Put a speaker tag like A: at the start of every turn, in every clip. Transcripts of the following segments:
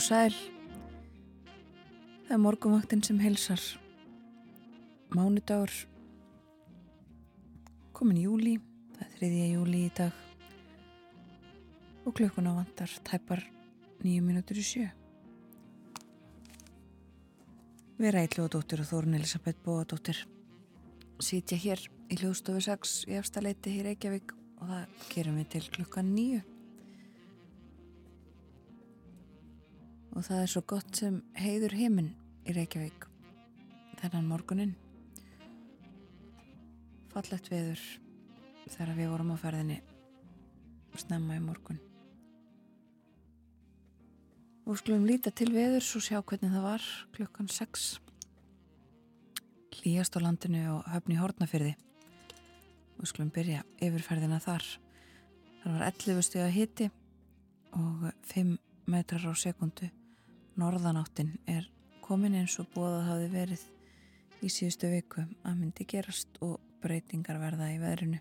A: og sæl. Það er morgumvaktinn sem helsar. Mánudagur. Komin júli. Það er þriðja júli í dag. Og klukkuna vantar tæpar nýju mínútur í sjö. Vera Eilóðdóttir og Þórun Elisabeth Bóadóttir sitja hér í hljóðstofu 6 í efstaleiti í Reykjavík og það gerum við til klukkan nýju. Og það er svo gott sem heiður heiminn í Reykjavík. Þennan morgunin fallett veður þegar við vorum á ferðinni snemma í morgun. Og skulum líta til veður svo sjá hvernig það var klukkan 6 hlýjast á landinu og höfni hórnafyrði og skulum byrja yfirferðina þar. Þar var 11 steg að hiti og 5 metrar á sekundu norðanáttin er komin eins og bóða hafi verið í síðustu viku að myndi gerast og breytingar verða í veðrinu.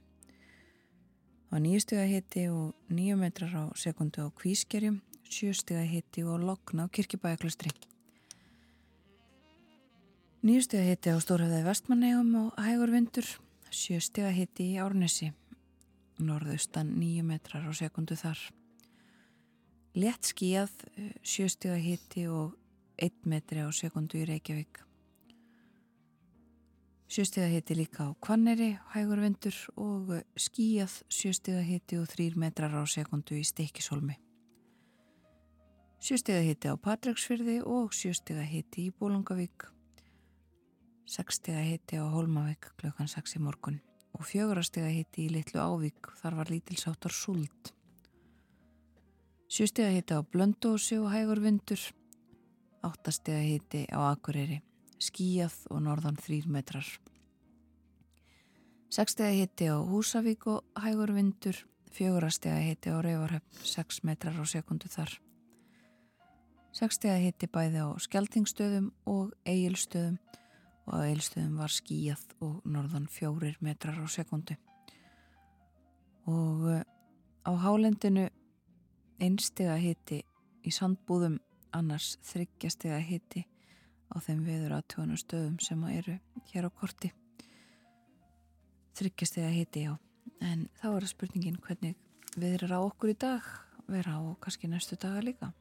A: Það var nýjustega hitti og nýju metrar á sekundu á kvískerjum, sjöstega hitti og lokna á kirkibæjaklustri. Nýjustega hitti á Stórhauðaði vestmannegum og hægur vindur, sjöstega hitti í Árnesi, norðaustan nýju metrar á sekundu þar létt skíjað, eh, sjöstega hitti og 1 metri á sekundu í Reykjavík. Sjöstega hitti líka á Kvanneri, hægur vindur og eh, skíjað sjöstega hitti og 3 metrar á sekundu í Steikishólmi. Sjöstega hitti á Patræksfyrði og sjöstega hitti í Bólungavík. Sekstega hitti á Hólmavík klukkan 6 í morgun og fjögurastega hitti í Littlu Ávík þar var lítilsáttar súld. Sjústega hiti á Blöndósi og hægur vindur. Áttastega hiti á Akureyri. Skíjað og norðan þrýr metrar. Sekstega hiti á Húsavík og hægur vindur. Fjögurastega hiti á Rauvarhöfn. 6 metrar á sekundu þar. Sekstega hiti bæði á Skeltingstöðum og Egilstöðum og á Egilstöðum var skíjað og norðan fjórir metrar á sekundu. Og eh, á hálendinu einstega hitti í sandbúðum annars þryggjastega hitti á þeim veður aðtjóðan stöðum sem eru hér á korti. Þryggjastega hitti já. En þá er spurningin hvernig við erum á okkur í dag vera á kannski næstu daga líka.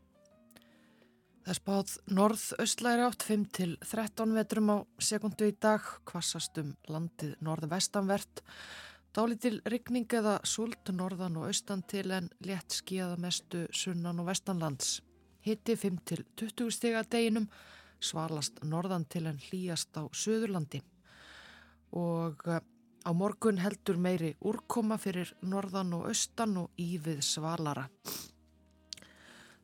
B: Það er spáð norð-östlæri átt 5 til 13 vetrum á sekundu í dag, kvassast um landið norð-vestanvert Dálítil rigning eða sult norðan og austan til en létt skíða mestu sunnan og vestanlands. Hitti 5-20 stiga deginum, svalast norðan til en hlýjast á söðurlandi. Og eh, á morgun heldur meiri úrkoma fyrir norðan og austan og ívið svalara.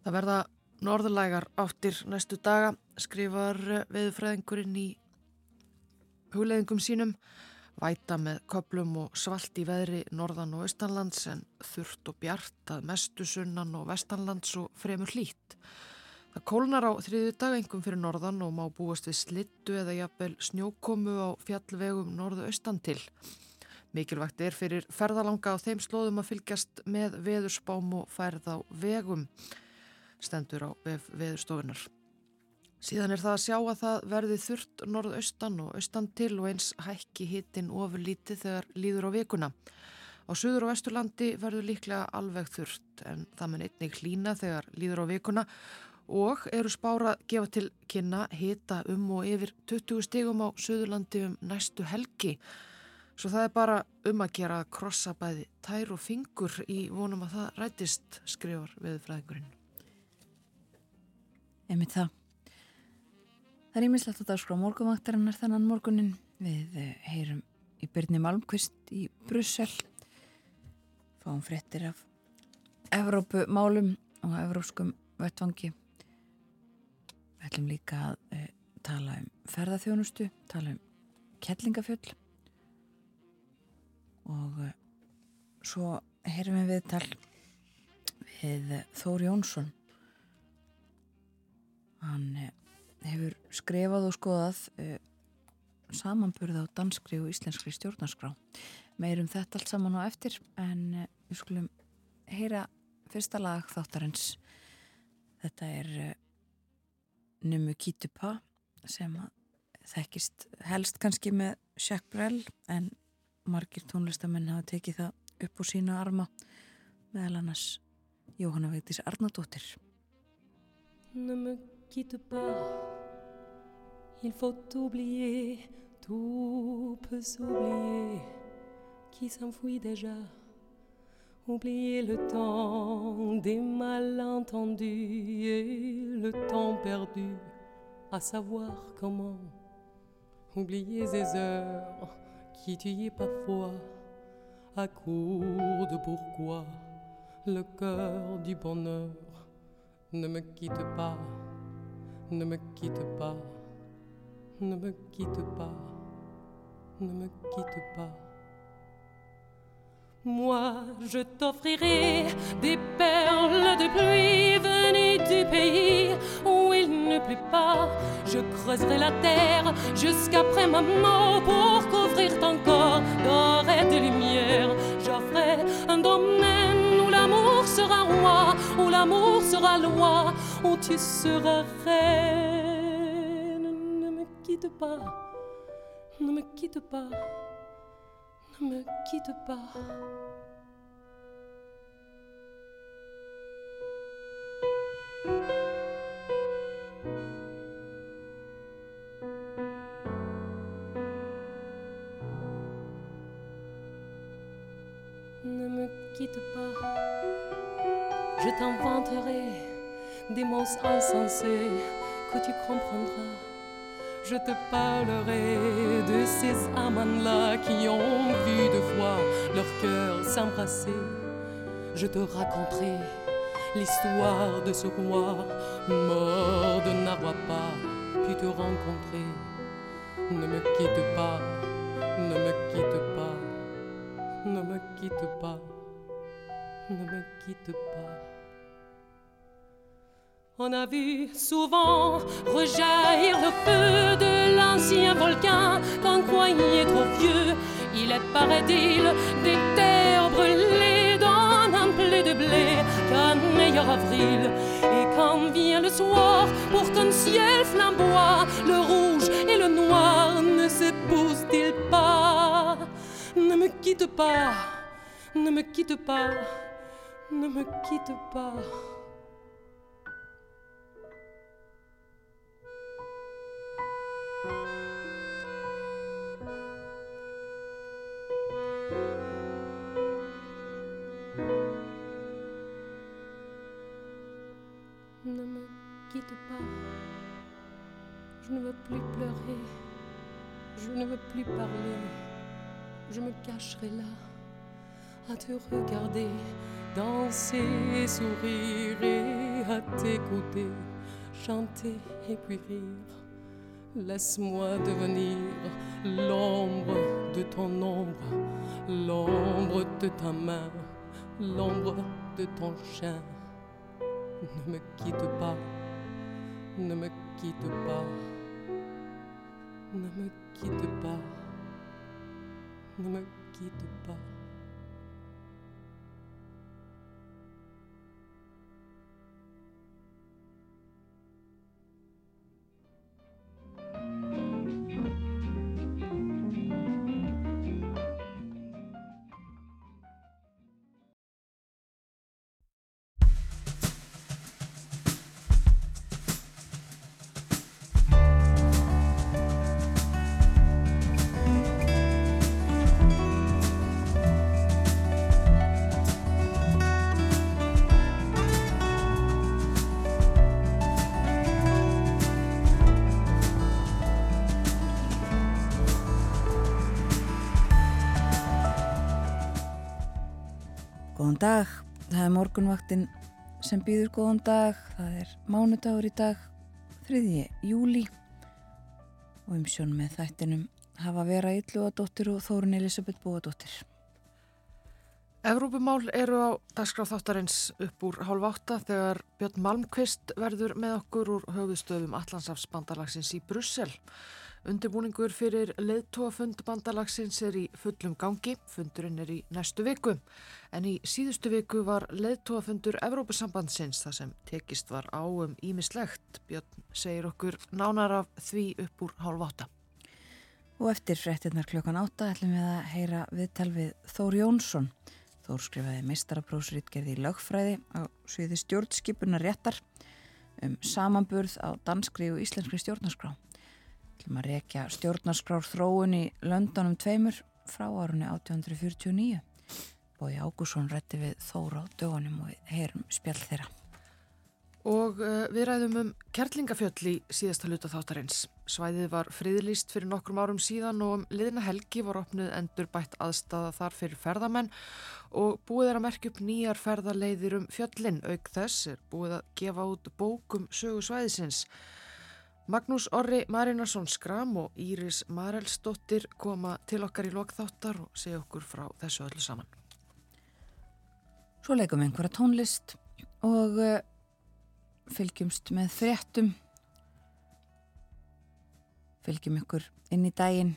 B: Það verða norðurlægar áttir næstu daga, skrifar eh, veðufræðingurinn í hugleðingum sínum. Væta með köplum og svalt í veðri norðan og austanlands en þurft og bjart að mestu sunnan og vestanlands og fremur hlýtt. Það kólnar á þriðu dag engum fyrir norðan og má búast við slittu eða jafnvel snjókomu á fjallvegum norðu austan til. Mikilvægt er fyrir ferðalanga á þeim slóðum að fylgjast með veðurspám og færð á vegum stendur á veðurstofunar. Síðan er það að sjá að það verði þurft norðaustan og austan til og eins hækki hittin ofur lítið þegar líður á vikuna. Á söður og vesturlandi verður líklega alveg þurft en það mun einnig hlína þegar líður á vikuna og eru spára gefa til kynna hita um og yfir 20 stegum á söðurlandi um næstu helgi Svo það er bara um að gera að krossa bæði tær og fingur í vonum að það rætist skrifar við fræðingurinn.
A: Emið það. Það er ímislegt að dagskrá morgumvaktarinnar þannan morgunin. Við eh, heyrum í Byrni Malmqvist í Brussel. Fáum fréttir af Evrópumálum og evrópskum vettvangi. Við ætlum líka að uh, tala um ferðarþjónustu, tala um kettlingafjöll og uh, svo heyrum við viðtal við Þóri Jónsson hann uh, hefur skrifað og skoðað samanburða á danskri og íslenskri stjórnarskrá. Meirum þetta allt saman á eftir en við skulum heyra fyrsta lag þáttarins. Þetta er Numu Kitupa sem þekkist helst kannski með Jacques Brel en margir tónlistamenn hafa tekið það upp á sína arma meðal annars Jóhanna Veitis Arnardóttir.
C: Ne me quitte pas Il faut oublier Tout peut s'oublier. Qui s'enfuit déjà? Oublier le temps des malentendus et le temps perdu à savoir comment. Oublier ces heures qui tuaient parfois à court de pourquoi. Le cœur du bonheur ne me quitte pas, ne me quitte pas, ne me quitte pas, ne me quitte pas. Moi, je t'offrirai des perles de pluie venues du pays où il ne pleut pas. Je creuserai la terre jusqu'après ma mort pour couvrir ton corps d'or et de lumière. J'offrirai un domaine où l'amour sera roi, où l'amour sera loi, où tu seras reine. Ne me quitte pas, ne me quitte pas. Ne me quitte pas. Ne me quitte pas, je t'inventerai des mots insensés que tu comprendras je te parlerai de ces amants-là qui ont vu deux fois leur cœur s'embrasser. Je te raconterai l'histoire de ce roi mort de pas pu te rencontrer. Ne me quitte pas, ne me quitte pas, ne me quitte pas, ne me quitte pas. On a vu souvent rejaillir le feu de l'ancien volcan qu'on croyait trop vieux. Il est, paraît-il, des terres brûlées dans un blé de blé qu'un meilleur avril. Et quand vient le soir, pour qu'un ciel flamboie, le rouge et le noir ne s'épousent-ils pas? Ne me quitte pas, ne me quitte pas, ne me quitte pas. Ne me quitte pas, je ne veux plus pleurer, je ne veux plus parler, je me cacherai là à te regarder, danser, sourire et à t'écouter, chanter et puis rire. Laisse-moi devenir l'ombre de ton ombre, l'ombre de ta main, l'ombre de ton chien. Ne me quitte pas, ne me quitte pas, ne me quitte pas, ne me quitte pas.
A: Dag, það er morgunvaktin sem býður góðan dag, það er mánudagur í dag, 3. júli og um sjón með þættinum hafa vera Ylluadóttir og Þórun Elisabeth Bóadóttir.
B: Evrópumál eru á dagskráð þáttarins upp úr hálf átta þegar Björn Malmqvist verður með okkur úr höfustöfum Allandsafsbandalagsins í Brussel. Undirbúningur fyrir leðtóafund bandalagsins er í fullum gangi, fundurinn er í næstu viku. En í síðustu viku var leðtóafundur Evrópusambandsins þar sem tekist var á um ímislegt. Björn segir okkur nánar af því upp úr hálf átta.
A: Og eftir frettinnar klokkan átta ætlum við að heyra viðtal við Þór Jónsson. Þór skrifaði meistaraprósrítgerði í lögfræði á sviði stjórnskipunar réttar um samanburð á danskri og íslenskri stjórnarskrá ætlum að rekja stjórnarskrár þróun í Londonum tveimur frá árunni 1849. Bói Ágússon rétti við þóra á dögunum og heyrum spjall þeirra.
B: Og uh, við ræðum um Kerlingafjöll í síðasta luta þáttarins. Svæðið var friðlýst fyrir nokkrum árum síðan og um liðna helgi var opnuð endur bætt aðstafa þar fyrir ferðamenn og búið er að merkja upp nýjar ferðarleiðir um fjöllin. Auk þess er búið að gefa út bókum sögu svæðisins. Magnús Orri Marinarsson Skram og Íris Marelsdóttir koma til okkar í lokþáttar og segja okkur frá þessu öllu saman.
A: Svo leikum við einhverja tónlist og uh, fylgjumst með fréttum, fylgjum ykkur inn í daginn,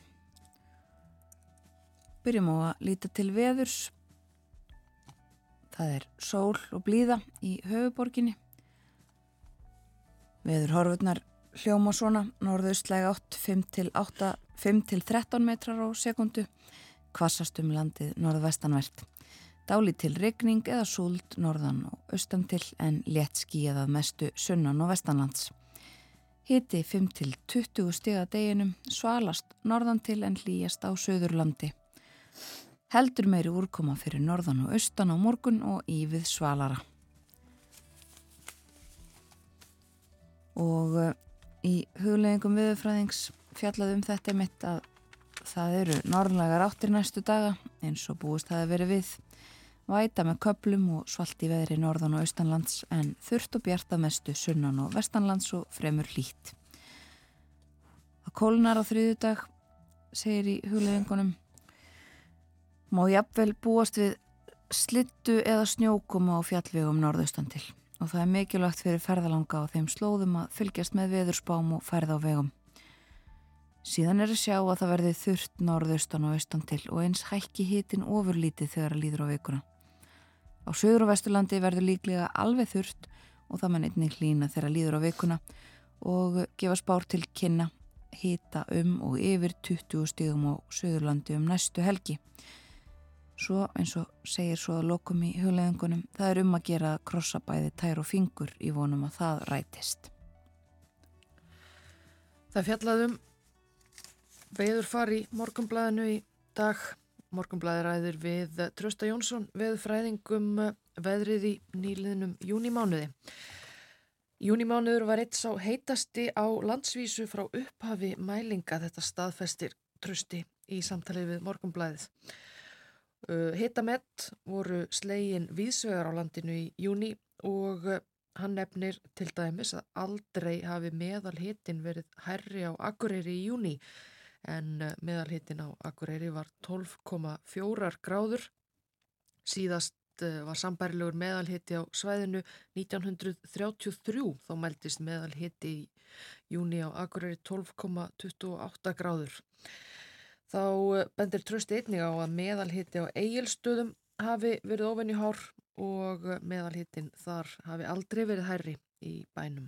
A: byrjum á að líta til veðurs, það er sól og blíða í höfuborginni, veður horfurnar hljóma svona, norðaustlæg 8, 5 til 13 metrar á sekundu, kvassast um landið norðvestanvert. Dáli til regning eða súld norðan og austan til en létt skíjað að mestu sunnan og vestanlands. Hiti 5 til 20 stiga deginum, svalast norðan til en hlýjast á söðurlandi. Heldur meiri úrkoma fyrir norðan og austan á morgun og ívið svalara. Og eh, Í hugleggingum viðfræðings fjallaðum þetta mitt að það eru norðlagar áttir næstu daga eins og búist það að veri við. Væta með köplum og svalt í veðri norðan og austanlands en þurft og bjarta mestu sunnan og vestanlands og fremur lít. Það kólunar á þriðu dag, segir í hugleggingunum, má jafnvel búast við slittu eða snjókuma á fjallvegum norðaustan til og það er mikilvægt fyrir ferðalanga á þeim slóðum að fylgjast með veðurspám og ferða á vegum. Síðan er að sjá að það verði þurft norðaustan og austan til og eins hækki hitin ofurlítið þegar að líður á vikuna. Á söður og vesturlandi verður líklega alveg þurft og það mann einnig hlýna þegar að líður á vikuna og gefa spár til kynna hita um og yfir 20 stíðum á söðurlandi um næstu helgi. Svo eins og segir svo að lokum í hugleðingunum, það er um að gera krossabæði tær og fingur í vonum að það rætist.
B: Það fjallaðum veður fari morgumblæðinu í dag. Morgumblæði ræðir við Trösta Jónsson veðfræðingum veðrið í nýliðnum júnimánuði. Júnimánuður var eitt sá heitasti á landsvísu frá upphafi mælinga þetta staðfestir Trösti í samtalið við morgumblæðið. Uh, Hitamett voru slegin vísvegar á landinu í júni og uh, hann nefnir til dæmis að aldrei hafi meðalhitin verið herri á Akureyri í júni en uh, meðalhitin á Akureyri var 12,4 gráður. Síðast var sambærilegur meðalhiti á svæðinu 1933 þá meldist meðalhiti í júni á Akureyri 12,28 gráður. Þá eh, bendir trösti einnig á að meðalhitti á eigilstöðum hafi verið ofenni hár og eh, meðalhittin þar hafi aldrei verið hærri í bænum.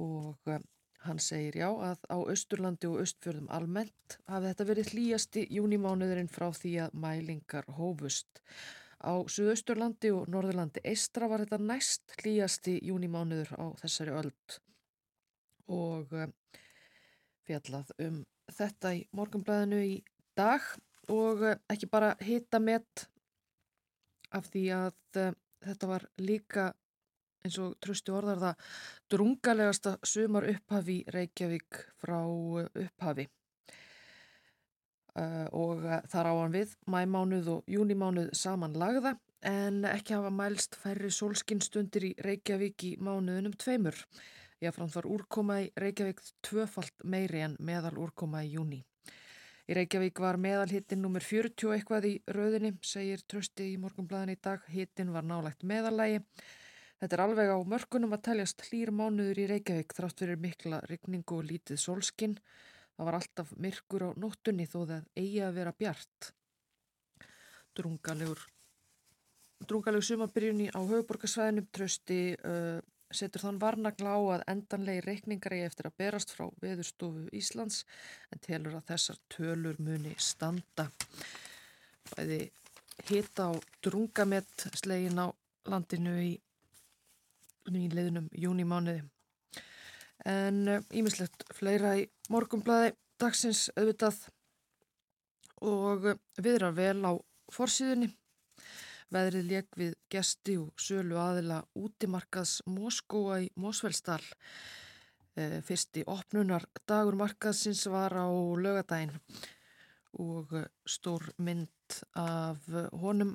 B: Og eh, hann segir já að á Östurlandi og Östfjörðum almennt hafi þetta verið hlýjasti júnimánuðurinn frá því að mælingar hófust. Á Suðausturlandi og Norðurlandi Eistra var þetta næst hlýjasti júnimánuður á þessari öld og fjallað um þetta í morgunblæðinu í dag og eh, ekki bara hitta met af því að uh, þetta var líka eins og tröstu orðar það drungalegasta sumar upphafi Reykjavík frá uh, upphafi. uh, og þar á hann við mæmánuð og júnimánuð saman lagða en ekki hafa mælst færri solskinstundir í Reykjavík í mánuðunum tveimur. Jáframt var úrkoma í Reykjavík tvöfalt meiri en meðal úrkoma í júni. Í Reykjavík var meðalhittin nummer 40 eitthvað í rauðinni, segir Trösti í morgunblæðin í dag. Hittin var nálægt meðalægi. Þetta er alveg á mörkunum að teljast hlýr mánuður í Reykjavík þrátt fyrir mikla rigningu og lítið solskinn. Það var alltaf myrkur á nóttunni þó það eigi að vera bjart. Drungalegur sumabyrjunni á höfuborgarsvæðinum trösti uh, setur þann varnagla á að endanlegi reikningar eigi eftir að berast frá veðurstofu Íslands en telur að þessar tölur muni standa. Bæði hita á drungamett slegin á landinu í nýliðnum júnimániði en ímislegt uh, fleira í morgumblaði dagsins auðvitað og uh, viðrar vel á forsýðunni. Veðrið leik við gesti og sölu aðila útimarkaðs Moskóa í Mosfellsdal. E, fyrsti opnunar dagur markaðsins var á lögadaginn og uh, stór mynd af honum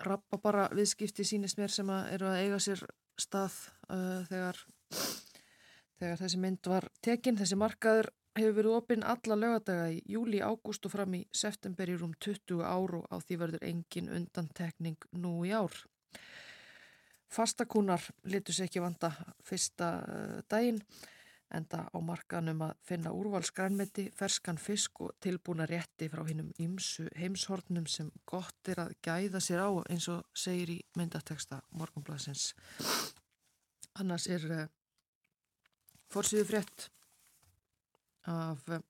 B: rappa bara viðskipti sínist mér sem að eru að eiga sér stað uh, þegar Þegar þessi mynd var tekin, þessi markaður hefur verið opinn alla lögadaga í júli, ágúst og fram í september í rúm 20 ár og á því verður engin undantekning nú í ár. Fastakúnar litur sér ekki vanda fyrsta uh, daginn enda á markanum að finna úrvalsgrænmeti, ferskan fisk og tilbúna rétti frá hinnum ymsu heimshornum sem gott er að gæða sér á eins og segir í myndateksta morgunblæsins. Annars er uh, Fórsýðu frétt af eh,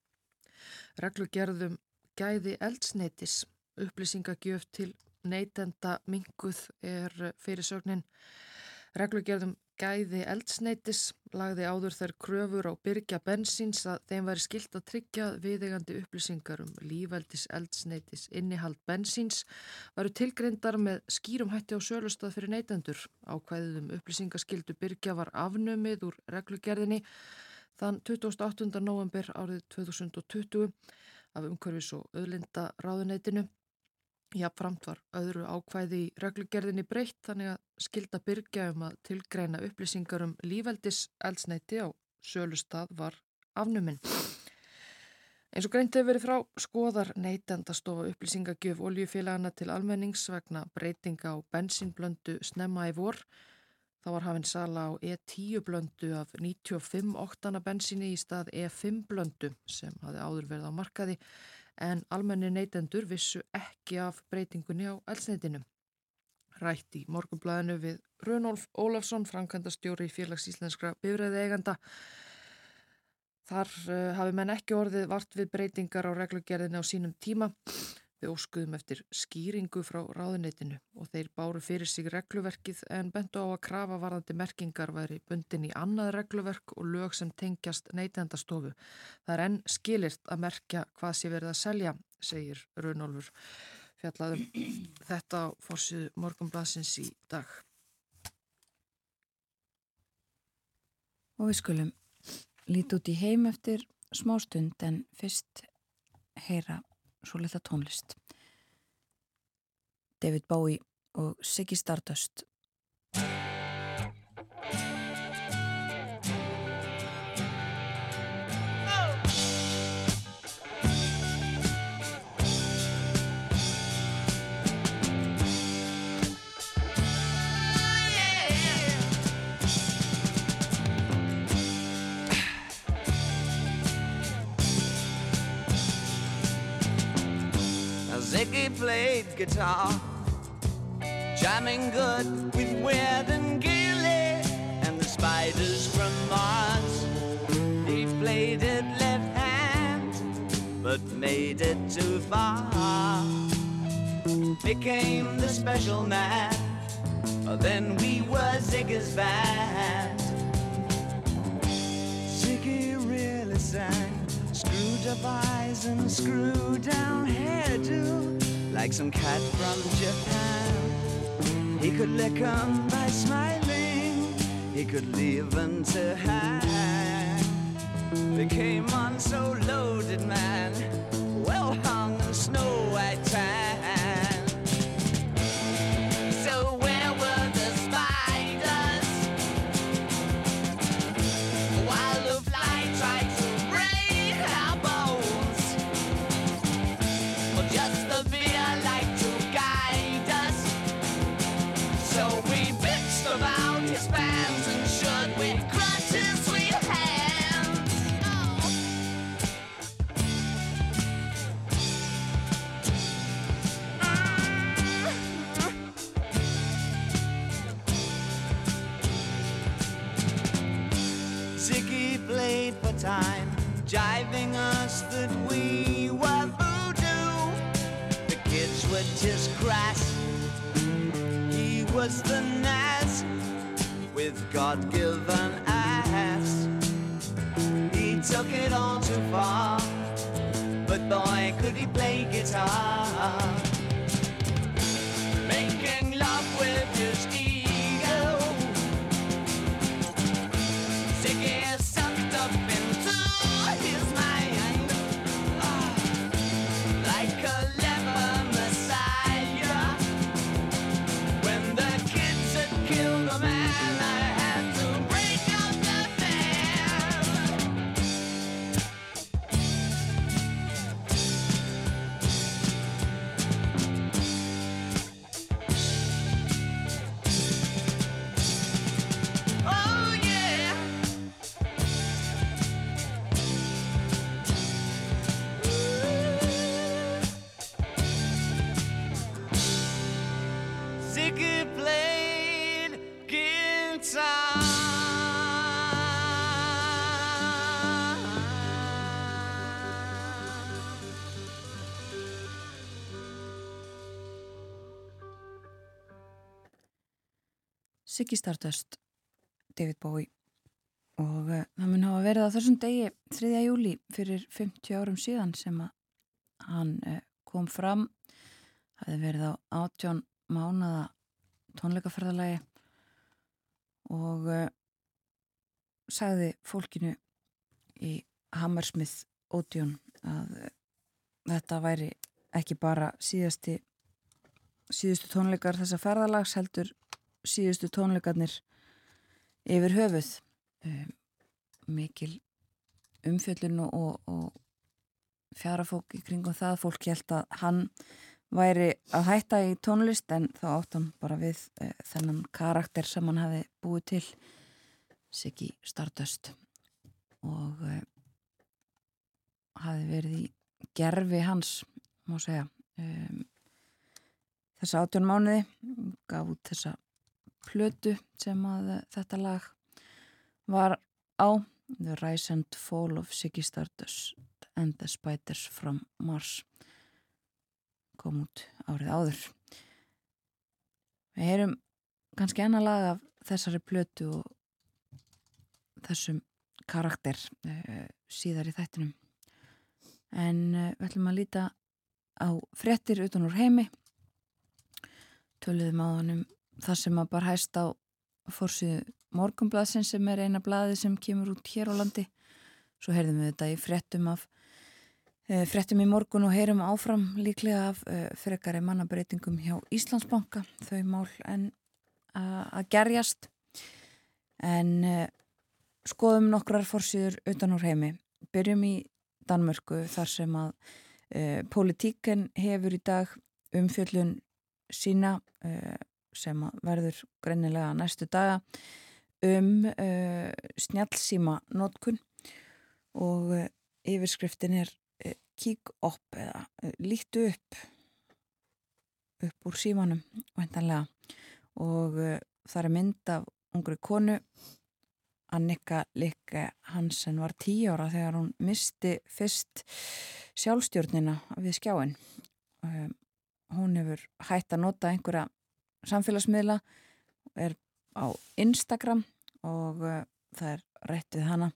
B: reglugerðum gæði eldsneitis, upplýsingagjöf til neytenda minguð er fyrirsögnin. Reglugerðum gæði eldsneitis lagði áður þær kröfur á byrja bensins að þeim væri skilt að tryggja viðegandi upplýsingar um lífældis eldsneitis innihald bensins varu tilgreindar með skýrum hætti á sölustað fyrir neytendur. Ákvæðið um upplýsingaskildu byrja var afnumið úr reglugerðinni þann 28. november árið 2020 af umhverfis og öðlinda ráðuneytinu. Jáfnframt var öðru ákvæði í reglugerðinni breytt þannig að skilda byrja um að tilgreina upplýsingar um lífældis eldsneiti á sölustad var afnuminn. Eins og greint hefur verið frá skoðar neytendastofa upplýsingagjöf oljufélagana til almennings vegna breytinga á bensinblöndu snemma í vor. Það var hafinn sala á E10 blöndu af 95 oktana bensinni í stað E5 blöndu sem hafi áður verið á markaði en almenni neytendur vissu ekki af breytingunni á elsneitinu. Rætt í morgunblæðinu við Runolf Ólafsson, framkvæmdastjóri í félags íslenskra bifræði eiganda. Þar uh, hafi menn ekki orðið vart við breytingar á reglugerðinu á sínum tíma. Við óskuðum eftir skýringu frá ráðuneytinu og þeir báru fyrir sig regluverkið en bentu á að krafa varðandi merkingar væri bundin í annað regluverk og lög sem tengjast neytendastofu. Það er enn skilirt að merkja hvað sé verið að selja, segir Runolfur. Fjallaðum þetta á fórsið morgunblassins í dag.
A: Og við skulum líti út í heim eftir smástund en fyrst heyra svo litla tónlist. David Bowie og Siggy Stardust
D: Ziggy played guitar, jamming good with Weird and Gilly and the spiders from Mars. He played it left hand, but made it too far. Became the special man, then we were Ziggy's band. Ziggy really sang Up eyes and screw down hairdo Like some cat from Japan He could lick 'em by smiling He could leave them to hang They came on so loaded, man well hung in snow white tan. Was the Nas with God-given ass. He took it all too far, but boy, could he play guitar.
A: Siggy Stardust, David Bowie og uh, það mun hafa verið á þessum degi 3. júli fyrir 50 árum síðan sem að hann uh, kom fram það hefði verið á 18 mánada tónleikaferðalagi og uh, sagði fólkinu í Hammersmith Odeon að þetta væri ekki bara síðasti síðustu tónleikar þessa ferðalags heldur síðustu tónleikarnir yfir höfuð. Um, mikil umfjöllun og, og, og fjara fólk í kringum það. Fólk held að hann væri að hætta í tónlist en þá átt hann bara við uh, þennan karakter sem hann hafi búið til Siggy Stardust. Og uh, hafi verið í gerfi hans má segja. Um, þessa átjón mánuði gaf út þessa plötu sem að eh, þetta lag var á. The Rise and Fall of Siggy Stardust and the Spiders from Mars kom út árið áður. Við heyrum kannski enna lag af þessari plötu og þessum karakter uh, síðar í þættinum. En uh, við ætlum að líta á frettir utan úr heimi. Töluðum á hann um það sem að bara hæst á fórsíðu morgumblaðsin sem er eina blaði sem kemur út hér á landi. Svo heyrðum við þetta í frettum af e, frettum í morgun og heyrum áfram líklega af e, frekari mannabreitingum hjá Íslandsbanka. Þau mál en að gerjast. En e, skoðum nokkrar fórsíður utan úr heimi. Byrjum í Danmörku þar sem að politíken hefur í dag umfjöllun sína sem verður greinilega næstu daga um uh, snjálfsíma nótkun og uh, yfirskriftin er uh, kík upp eða lítu upp upp úr símanum vendanlega og það er mynd af ungri konu Annika Likke Hansen var tíu ára þegar hún misti fyrst sjálfstjórnina við skjáin hún hefur hægt að nota einhverja samfélagsmiðla er á Instagram og uh, það er rétt við hana.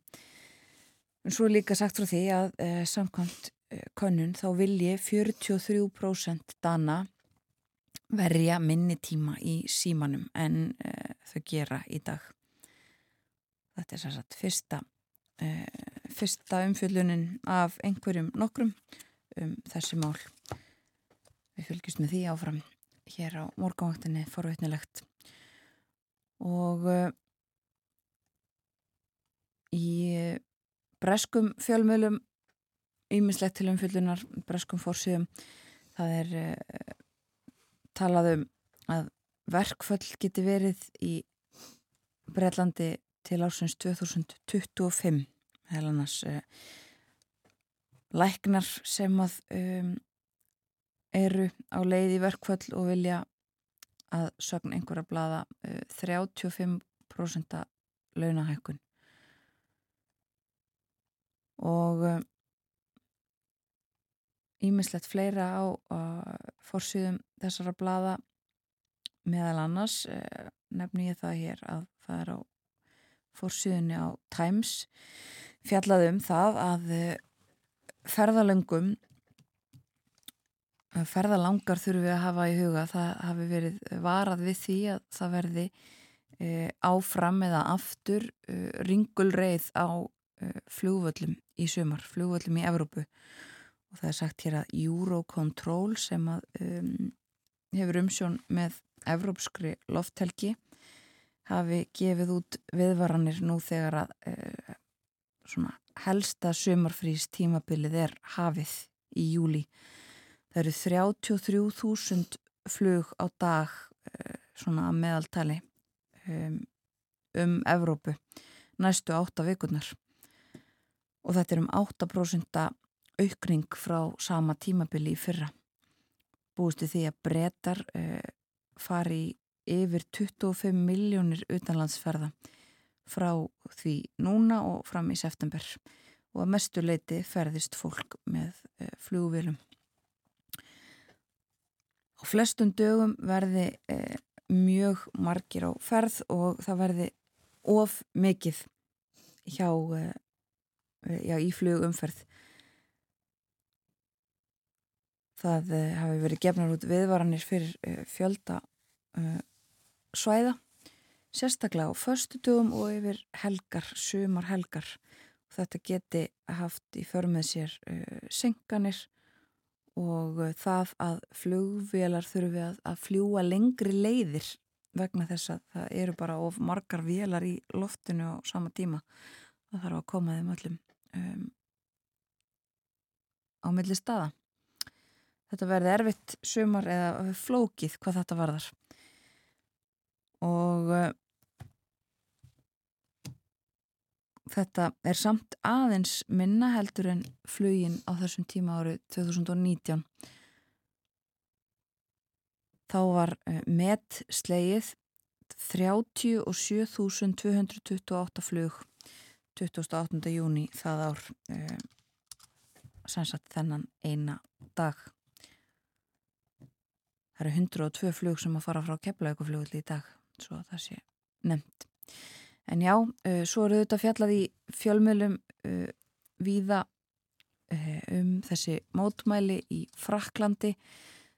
A: En svo er líka sagt frá því að uh, samkvæmt uh, könnun þá vilji 43% dana verja minni tíma í símanum en þau gera í dag. Þetta er sérsagt fyrsta fyrsta umfyllunin af einhverjum nokkrum um þessi mál. Við fylgjumst með því áfram hér á morgunvaktinni forveitnilegt og uh, í breskum fjölmjölum ímislegt til umfyllunar breskum fórsíðum það er uh, talað um að verkföll geti verið í Breitlandi til ásins 2025 heil annars uh, læknar sem að um, eru á leið í verkföll og vilja að sögn einhverja blada uh, 35% launahækkun. Og ímislegt fleira á fórsýðum þessara blada meðal annars uh, nefni ég það hér að það er á fórsýðunni á Times fjallaðum það að uh, ferðalöngum ferðalangar þurfum við að hafa í huga það hafi verið varað við því að það verði e, áfram eða aftur e, ringulreið á e, flugvöllum í sumar, flugvöllum í Evrópu. Og það er sagt hér að Eurocontrol sem að hefur umsjón með evrópskri lofthelgi hafi gefið út viðvaranir nú þegar að svona helsta sumarfrís tímabilið er hafið í júli Það eru 33.000 flug á dag svona að meðaltali um, um Evrópu næstu átta vikurnar og þetta er um 8% aukning frá sama tímabili í fyrra. Búistu því að breytar uh, fari yfir 25 miljónir utanlandsferða frá því núna og fram í september og að mestu leiti ferðist fólk með uh, flugvilum. Á flestum dögum verði eh, mjög margir á ferð og það verði of mikið hjá eh, já, í flugumferð. Það eh, hafi verið gefnar út viðvaranir fyrir eh, fjölda eh, svæða, sérstaklega á förstu dögum og yfir helgar, sumar helgar. Þetta geti haft í förmið sér eh, senkanir og það að flugvélar þurfi að, að fljúa lengri leiðir vegna þess að það eru bara of margar vélar í loftinu á sama tíma. Það þarf að koma þeim öllum um, á milli staða. Þetta verði erfitt sumar eða flókið hvað þetta varðar. Og uh, þetta er samt aðeins minna heldur en flugin á þessum tíma árið 2019 þá var met sleið 37.228 flug 28. júni það ár uh, sannsagt þennan eina dag það eru 102 flug sem að fara frá keflauguflugli í dag svo það sé nefnt En já, uh, svo eru þetta fjallað í fjölmjölum uh, víða uh, um þessi mótmæli í Fraklandi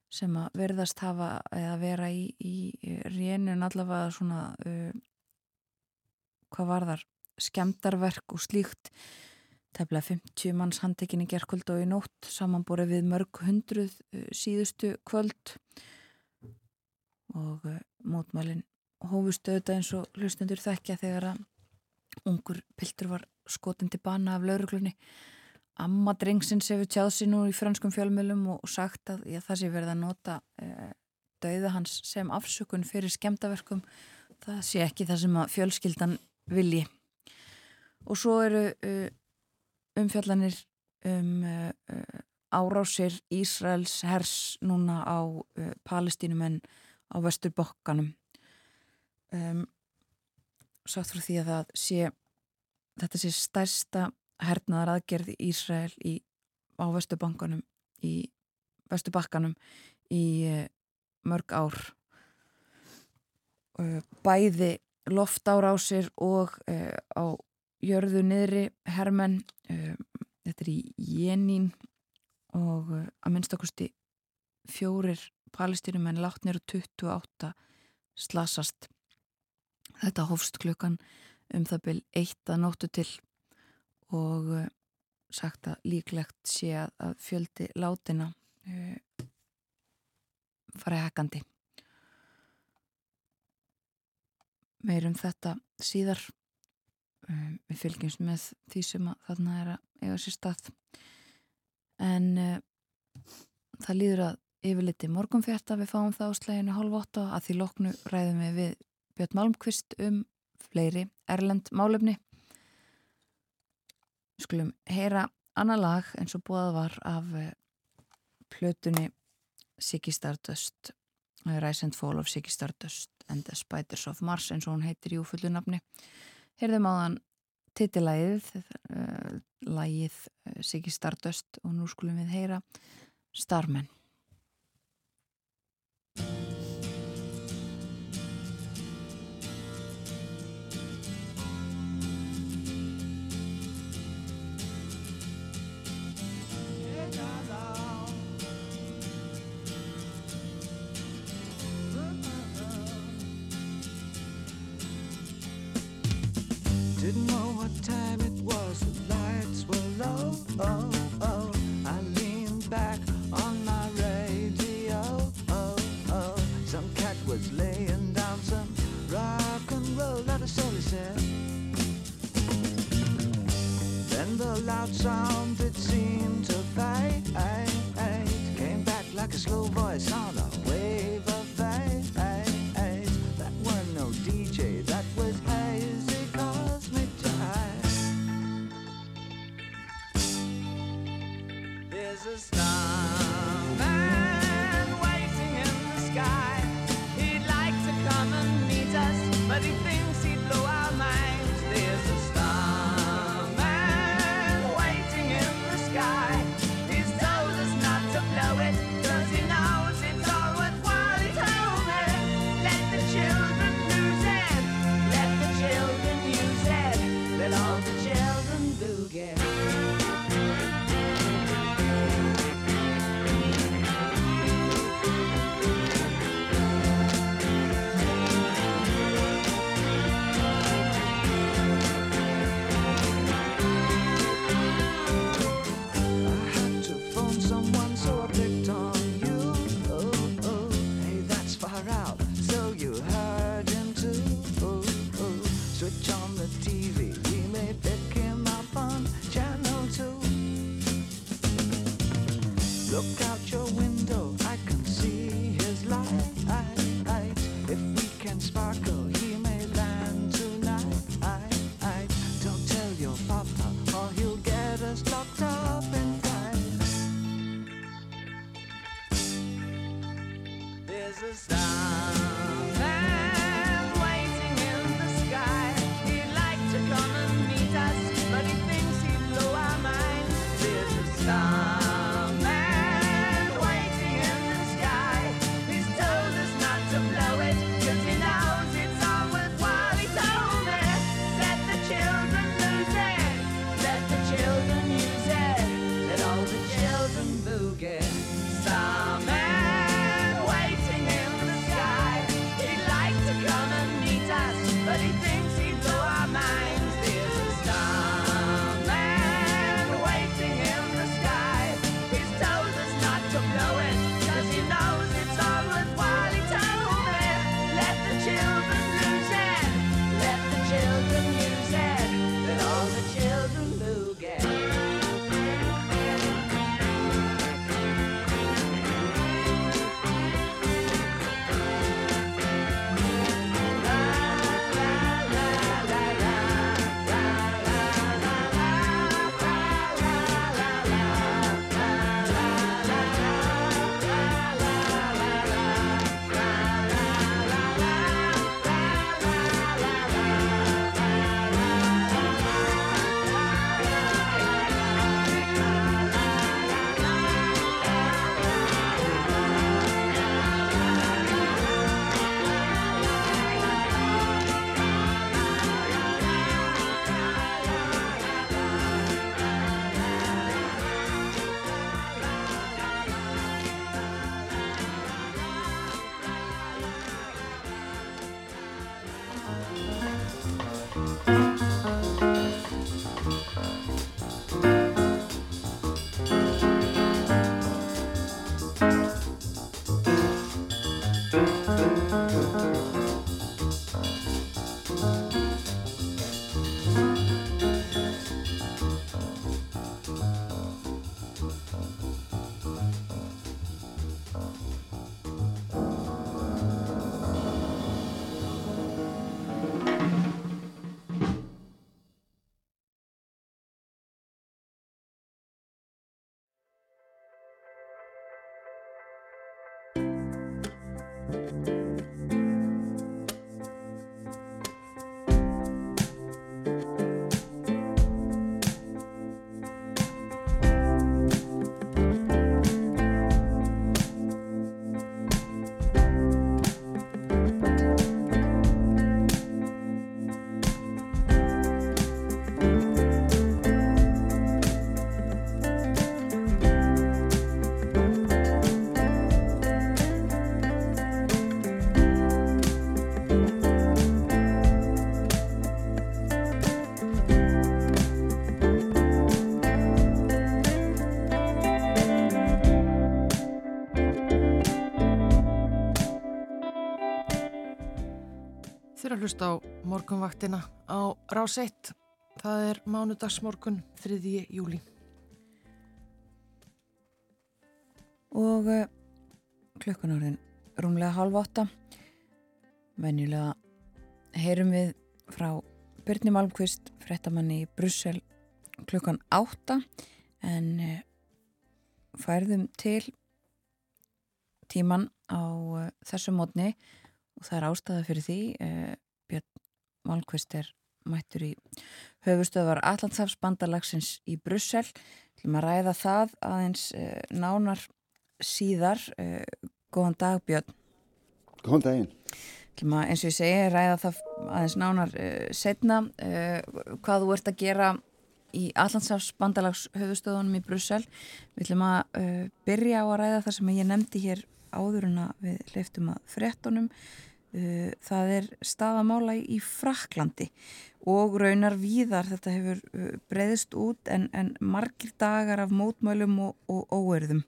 A: sem að verðast hafa eða vera í, í rénun allavega svona hvað var þar skemdarverk og slíkt. Tefnilega 50 manns handekinn í gerðkvöld og í nótt samanbúrið við mörg hundruð síðustu kvöld. Og mótmælinn hófustu auðvitað eins og hlustendur þekkja þegar að ungur piltur var skotin til bana af lauruglunni Amma drengsins hefur tjáð sér nú í franskum fjölmjölum og sagt að já, það sé verið að nota e, dauða hans sem afsökun fyrir skemdaverkum það sé ekki það sem að fjölskyldan vilji. Og svo eru e, umfjallanir um e, árásir Ísraels hers núna á palestínumenn á vesturbokkanum um, sagt frá því að það sé þetta sé stærsta hernaðar aðgerð í Ísrael í, á Vestubankanum í Vestubakkanum í uh, mörg ár. Uh, bæði loftárásir og uh, á jörðu niðri hermenn þetta er í Jenín og að minnstakosti fjórir palestínumenn látnir og 28 slasast Þetta hófst klukkan um það byrj eitt að nóttu til og uh, sagt að líklegt sé að, fjöldi látina uh, fari hekkandi. Meirum þetta síðar. Um, við fylgjumst með því sem þarna er að eiga sér stað. En uh, það líður að yfirliti morgunfjörta við fáum það á sleginu halv 8 að því loknu ræðum við við Björn Malmqvist um fleiri erlend málefni. Við skulum heyra annar lag eins og búað var af uh, plötunni Siggy Stardust Rise and Fall of Siggy Stardust and the Spiders of Mars eins og hún heitir í úfullu nafni. Heyrðum á þann titilægið uh, lægið uh, Siggy Stardust og nú skulum við heyra Starman
D: loud sound that seemed to fade. Came back like a slow voice on
B: Þurra hlust á morgunvaktina á rás 1. Það er mánudagsmorgun 3. júli.
A: og uh, klukkan orðin rúmlega halv átta venjulega heyrum við frá Byrni Malmqvist frettamanni í Brussel klukkan átta en uh, færðum til tíman á uh, þessu mótni og það er ástæða fyrir því Björn Malmqvist er mættur í höfustöðvar Allandsafs bandalagsins í Brussel til að ræða það aðeins nánar síðar. Uh, góðan dag Björn.
E: Góðan daginn.
A: Klima, eins og ég segi, ræða það aðeins nánar setna hvað þú ert að gera í Allandsafs bandalags höfustöðunum í Brussel. Við ætlum að byrja á að ræða það sem ég nefndi hér áður en að við leiftum að frettunum. Það er staðamála í Fraklandi og raunar víðar þetta hefur breyðist út en, en margir dagar af mótmælum og, og óerðum.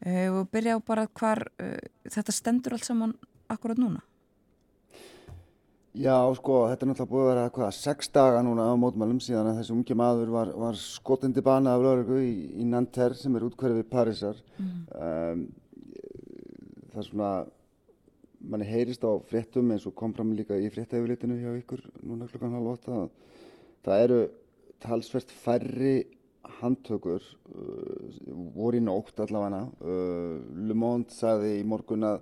A: Uh, og byrja á bara hvar þetta stendur allt saman akkurat núna
E: Já, sko, þetta er náttúrulega búið að vera hvað, sex daga núna á mótmælum síðan að þessi ungi maður var, var skotindi bana af löguröku í, í Nanterre sem er útkverfið Parísar mm. um, það er svona manni heyrist á fréttum eins og kom fram líka í fréttæfilitinu hjá ykkur núna klukkan halv åtta það eru talsvert færri handtökur uh, voru í nótt allavega. Uh, Le Monde sagði í morgun að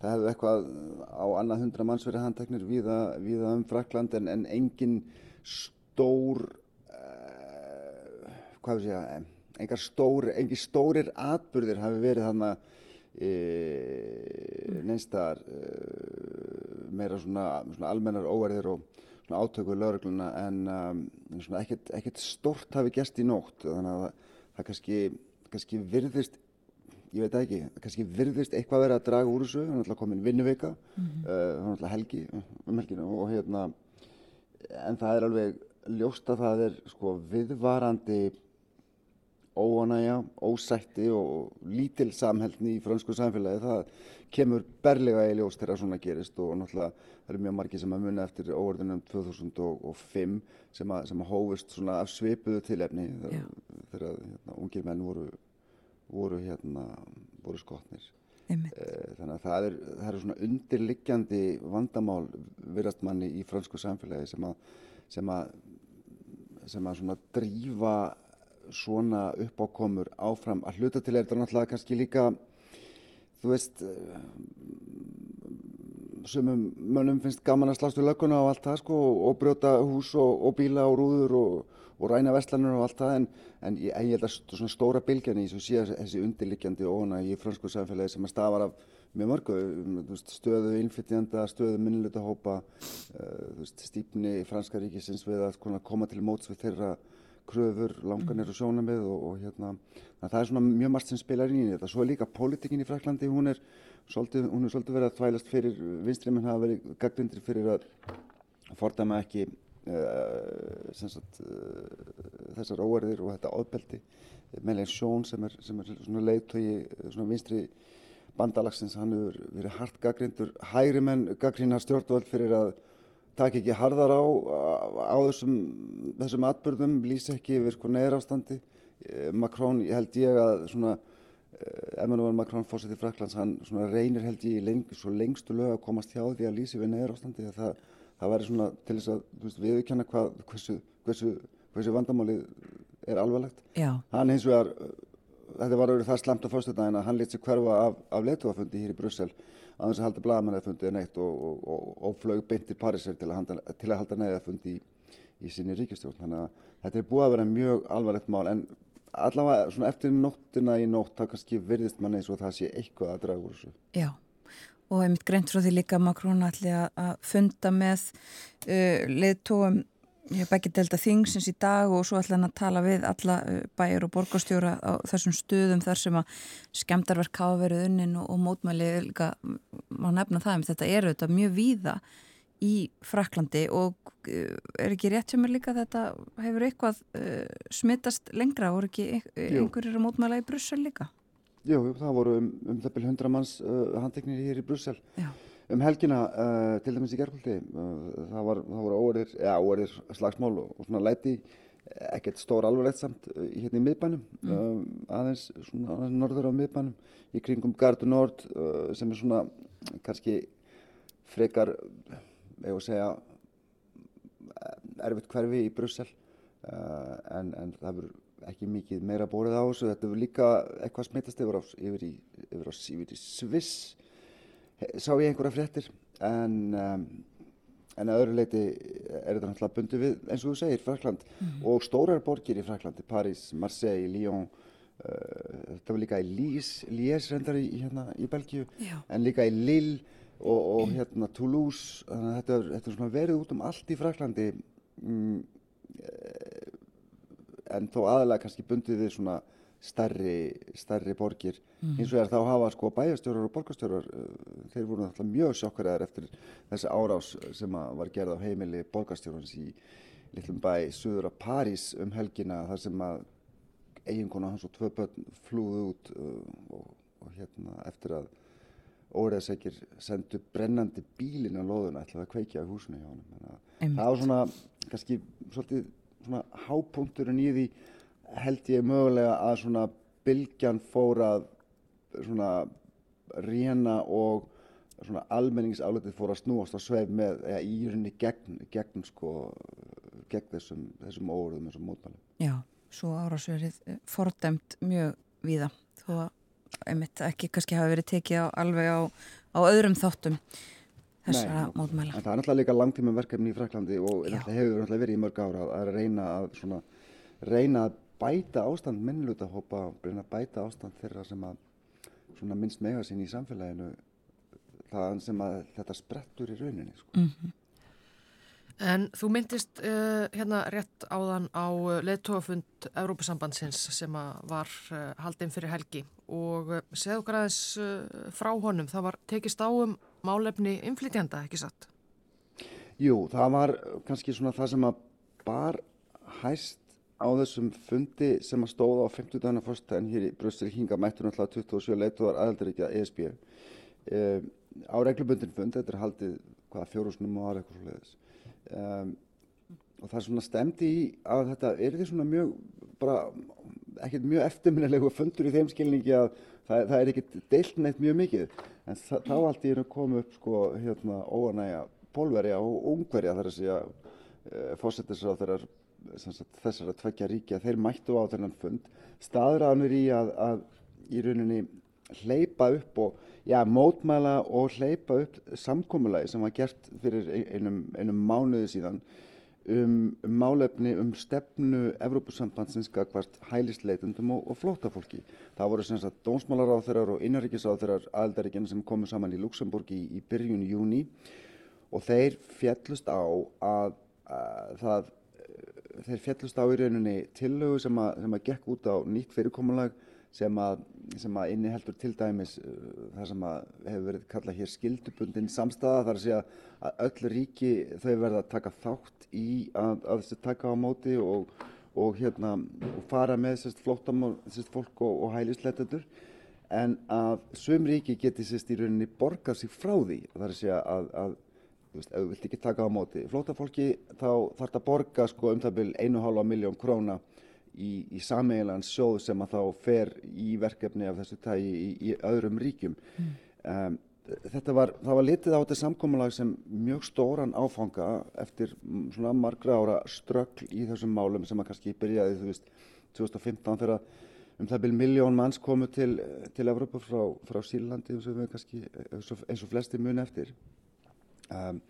E: það hefði eitthvað á annað hundra manns verið handteknir viða, viða um Frakland en, en engin stór uh, hvað við segja engar stór, engin stórir atbyrðir hafi verið þarna e, neinstar e, meira svona, svona almennar óverðir og átökuð laurugluna en um, ekkert, ekkert stort hafi gæst í nótt. Þannig að það, kannski, kannski virðist ég veit ekki, kannski virðist eitthvað verið að draga úr þessu, það er náttúrulega komin vinnuveika mm -hmm. uh, það er náttúrulega helgi um helginu og hérna en það er alveg ljóst að það er sko viðvarandi óanægja, ósætti og lítil samhældni í fransku samfélagi það kemur berlega í ljós þegar svona gerist og náttúrulega það eru mjög margi sem að munna eftir óverðunum 2005 sem að, sem að hófust svona af svipuðu tilefni þegar hérna, ungir menn voru, voru, hérna, voru skotnir.
A: Einmitt.
E: Eh, þannig að það er, það er svona undirliggjandi vandamál virðast manni í fransku samfélagi sem að, sem að, sem að svona drífa svona uppákomur áfram að hluta til er þetta náttúrulega kannski líka þú veist eh, sumum mönnum finnst gaman að slást við lögguna og allt það sko og brjóta hús og, og bíla og rúður og, og ræna vestlanur og allt það en, en ég, ég held að svona stóra bylgjan í þessu sé þessi undirlikjandi óna í fransku samfélagi sem að stafar af mjög mörgu, stöðu innflytjanda, stöðu minnluta hópa, uh, eh, stýpni franska ríkisins við að koma til móts við þeirra kröfur, langanir og sjónamið og, og hérna, það er svona mjög margt sem spilar inn í þetta. Svo er líka pólitikinn í Fraklandi, hún er svolítið, er svolítið verið að þvælast fyrir vinstri, menn hafa verið gaggrindir fyrir að fordama ekki uh, sagt, uh, þessar óerðir og þetta áðbeldi. Meðlega Sjón sem er, sem er svona leiðtögi, svona vinstri bandalagsins, hann hefur verið hart gaggrindur, hægri menn gaggrína stjórnvöld fyrir að taka ekki harðar á, á þessum, þessum atbyrðum, lýsa ekki yfir sko neðra ástandi. Eh, Makrón held ég að svona, eh, Emmanuel Macron fórsetið Fraklands, hann reynir held ég í leng, svo lengstu lög að komast hjá því að lýsa yfir neðra ástandi. Það, það væri svona til þess að veist, viðkjanna hvað, hversu, hversu, hversu vandamálið er alvarlegt.
A: Já.
E: Hann hins vegar þetta var auðvitað það slemt á fórstæðdægin að hann lit sér hverfa af, af leituafundi hér í Brussel að þess að halda blagamannæðafundi en eitt og, og, og, og flög beint til Parísir til að, að halda næðafundi í, í sinni ríkistjórn. Þannig að þetta er búið að vera mjög alvarlegt mál en allavega svona eftir nóttina í nótt þá kannski virðist manni eins og það sé eitthvað að draga úr þessu.
A: Já og einmitt greint frá því líka Makrón allir að funda með uh, leðtóum Ég hef ekki delta þingsins í dag og svo ætla hann að tala við alla uh, bæjar og borgarstjóra á þessum stöðum þar sem að skemdarverk hafa verið unnin og, og mótmæli líka, má nefna það, en þetta er auðvitað mjög víða í Fraklandi og uh, er ekki rétt sem er líka þetta hefur eitthvað uh, smittast lengra og er ekki einhverjir að mótmæla í Brussel líka?
E: Jú, það voru um, um það byrju hundra manns uh, handeknir hér í Brussel.
A: Já
E: um helgina uh, til dæmis í gerðkvöldi uh, það, var, voru óerðir, ja, óerðir slagsmál og, og svona læti ekkert stór alvarlegt samt uh, hérna í miðbænum mm. um, aðeins svona aðeins norður á miðbænum í kringum Gardu Nord uh, sem er svona kannski frekar eða segja erfitt hverfi í Brussel uh, en, en það verður ekki mikið meira bórið á þessu þetta verður líka eitthvað smittast yfir, yfir, yfir, yfir í Sviss sá ég einhverja fréttir en, um, en að öðru leiti er þetta náttúrulega bundið við eins og þú segir Frakland mm -hmm. og stórar borgir í Fraklandi, Paris, Marseille, Lyon uh, þetta var líka í Lies, Lies reyndar í, hérna, í Belgíu en líka í Lille og, og hérna Toulouse. Þannig að þetta, þetta er svona verið út um allt í Fraklandi mm, en þó aðalega kannski bundið við svona starri, starri borgir. Mm. eins og er þá hafa sko bæjastjórar og borgastjórar uh, þeir voru náttúrulega mjög sjokkaraðar eftir þessi árás sem var gerð á heimili borgastjórans í litlum bæ suður af París um helgina þar sem að eiginkona hans og tvö börn flúðu út uh, og, og hérna eftir að óreðsækir sendu brennandi bílin á loðuna ætlaði að kveikja á húsinu hjá hann það var svona kannski svolítið svona hápunkturinn í því held ég mögulega að svona bylgjan fór að svona reyna og svona almenningsáletið fór að snúast á sveif með, eða í rauninni gegn, gegn sko, gegn þessum, þessum óverðum, þessum mótmælum.
A: Já, svo árásverið eh, fordæmt mjög víða, þó að einmitt ekki kannski hafa verið tekið á, alveg á, á öðrum þáttum þessara Nei, mótmæla.
E: En það er náttúrulega líka langtíma verkefni í Fraklandi og hefur náttúrulega verið í mörg ára að reyna að svona, reyna að bæta ástand minnlutahópa, bæta ástand þeirra sem að minnst mega sín í samfélaginu það sem að þetta sprettur í rauninni. Sko. Mm -hmm.
B: En þú myndist uh, hérna rétt áðan á leðtóafund Európusambandsins sem var uh, haldinn fyrir helgi og uh, segðu aðeins frá honum, það var tekist á um málefni inflytjanda, ekki satt?
E: Jú, það var kannski svona það sem að bar hæst á þessum fundi sem að stóða á 50 dagina fórstæðin hér í Brussel hinga mættur náttúrulega 27 leituðar aðaldaríkja ESB e, á reglubundin fund, þetta er haldið hvaða fjórusnum og aðra eitthvað svo leiðis um, og það er svona stemdi í að þetta er því svona mjög bara ekkert mjög eftirminnilegu fundur í þeim skilningi að það, það er ekkert deilt neitt mjög mikið. En þá allt í raun komu upp sko hérna óanægja pólverja og ungverja þar að segja e, fósettisra þeirrar þessar að tvekja ríkja, þeir mættu á þennan fund staðræðanur í að, að í rauninni hleypa upp og já, mótmæla og hleypa upp samkómulagi sem var gert fyrir einum, einum mánuði síðan um, um málefni um stefnu Evrópusambandsins hvert hælisleitundum og, og flótafólki. Það voru sem sagt dónsmálaráþurar og innaríkisáþurar aðeldaríkjana sem komu saman í Luxemburg í, í byrjun júni og þeir fjallust á að, að það þeir fjallust á í rauninni tillögu sem að, sem að gekk út á nýtt fyrirkomulag sem að, sem að inni heldur til dæmis uh, það sem að hefur verið kallað hér skildubundin samstæða þar að segja að öll ríki þau verða að taka þátt í að, að þessi taka á móti og, og hérna og fara með sérst flóttamál, sérst fólk og, og hælisleitendur. En að söm ríki geti sérst í rauninni borgað sig frá því það er að segja að þú veist, ef þú vilt ekki taka á móti flótafólki þá þarf það að borga sko um það byrj 1,5 miljón króna í, í sameiginlegan sjóð sem að þá fer í verkefni af þessu tægi í, í öðrum ríkjum mm. um, þetta var, það var litið á þetta samkómulag sem mjög stóran áfanga eftir svona margra ára ströggl í þessum málum sem að kannski byrjaði þú veist 2015 þegar um það byrjum miljón manns komu til, til Evrópa frá, frá Sýrlandi eins og, kannski, eins og flesti mun eftir um,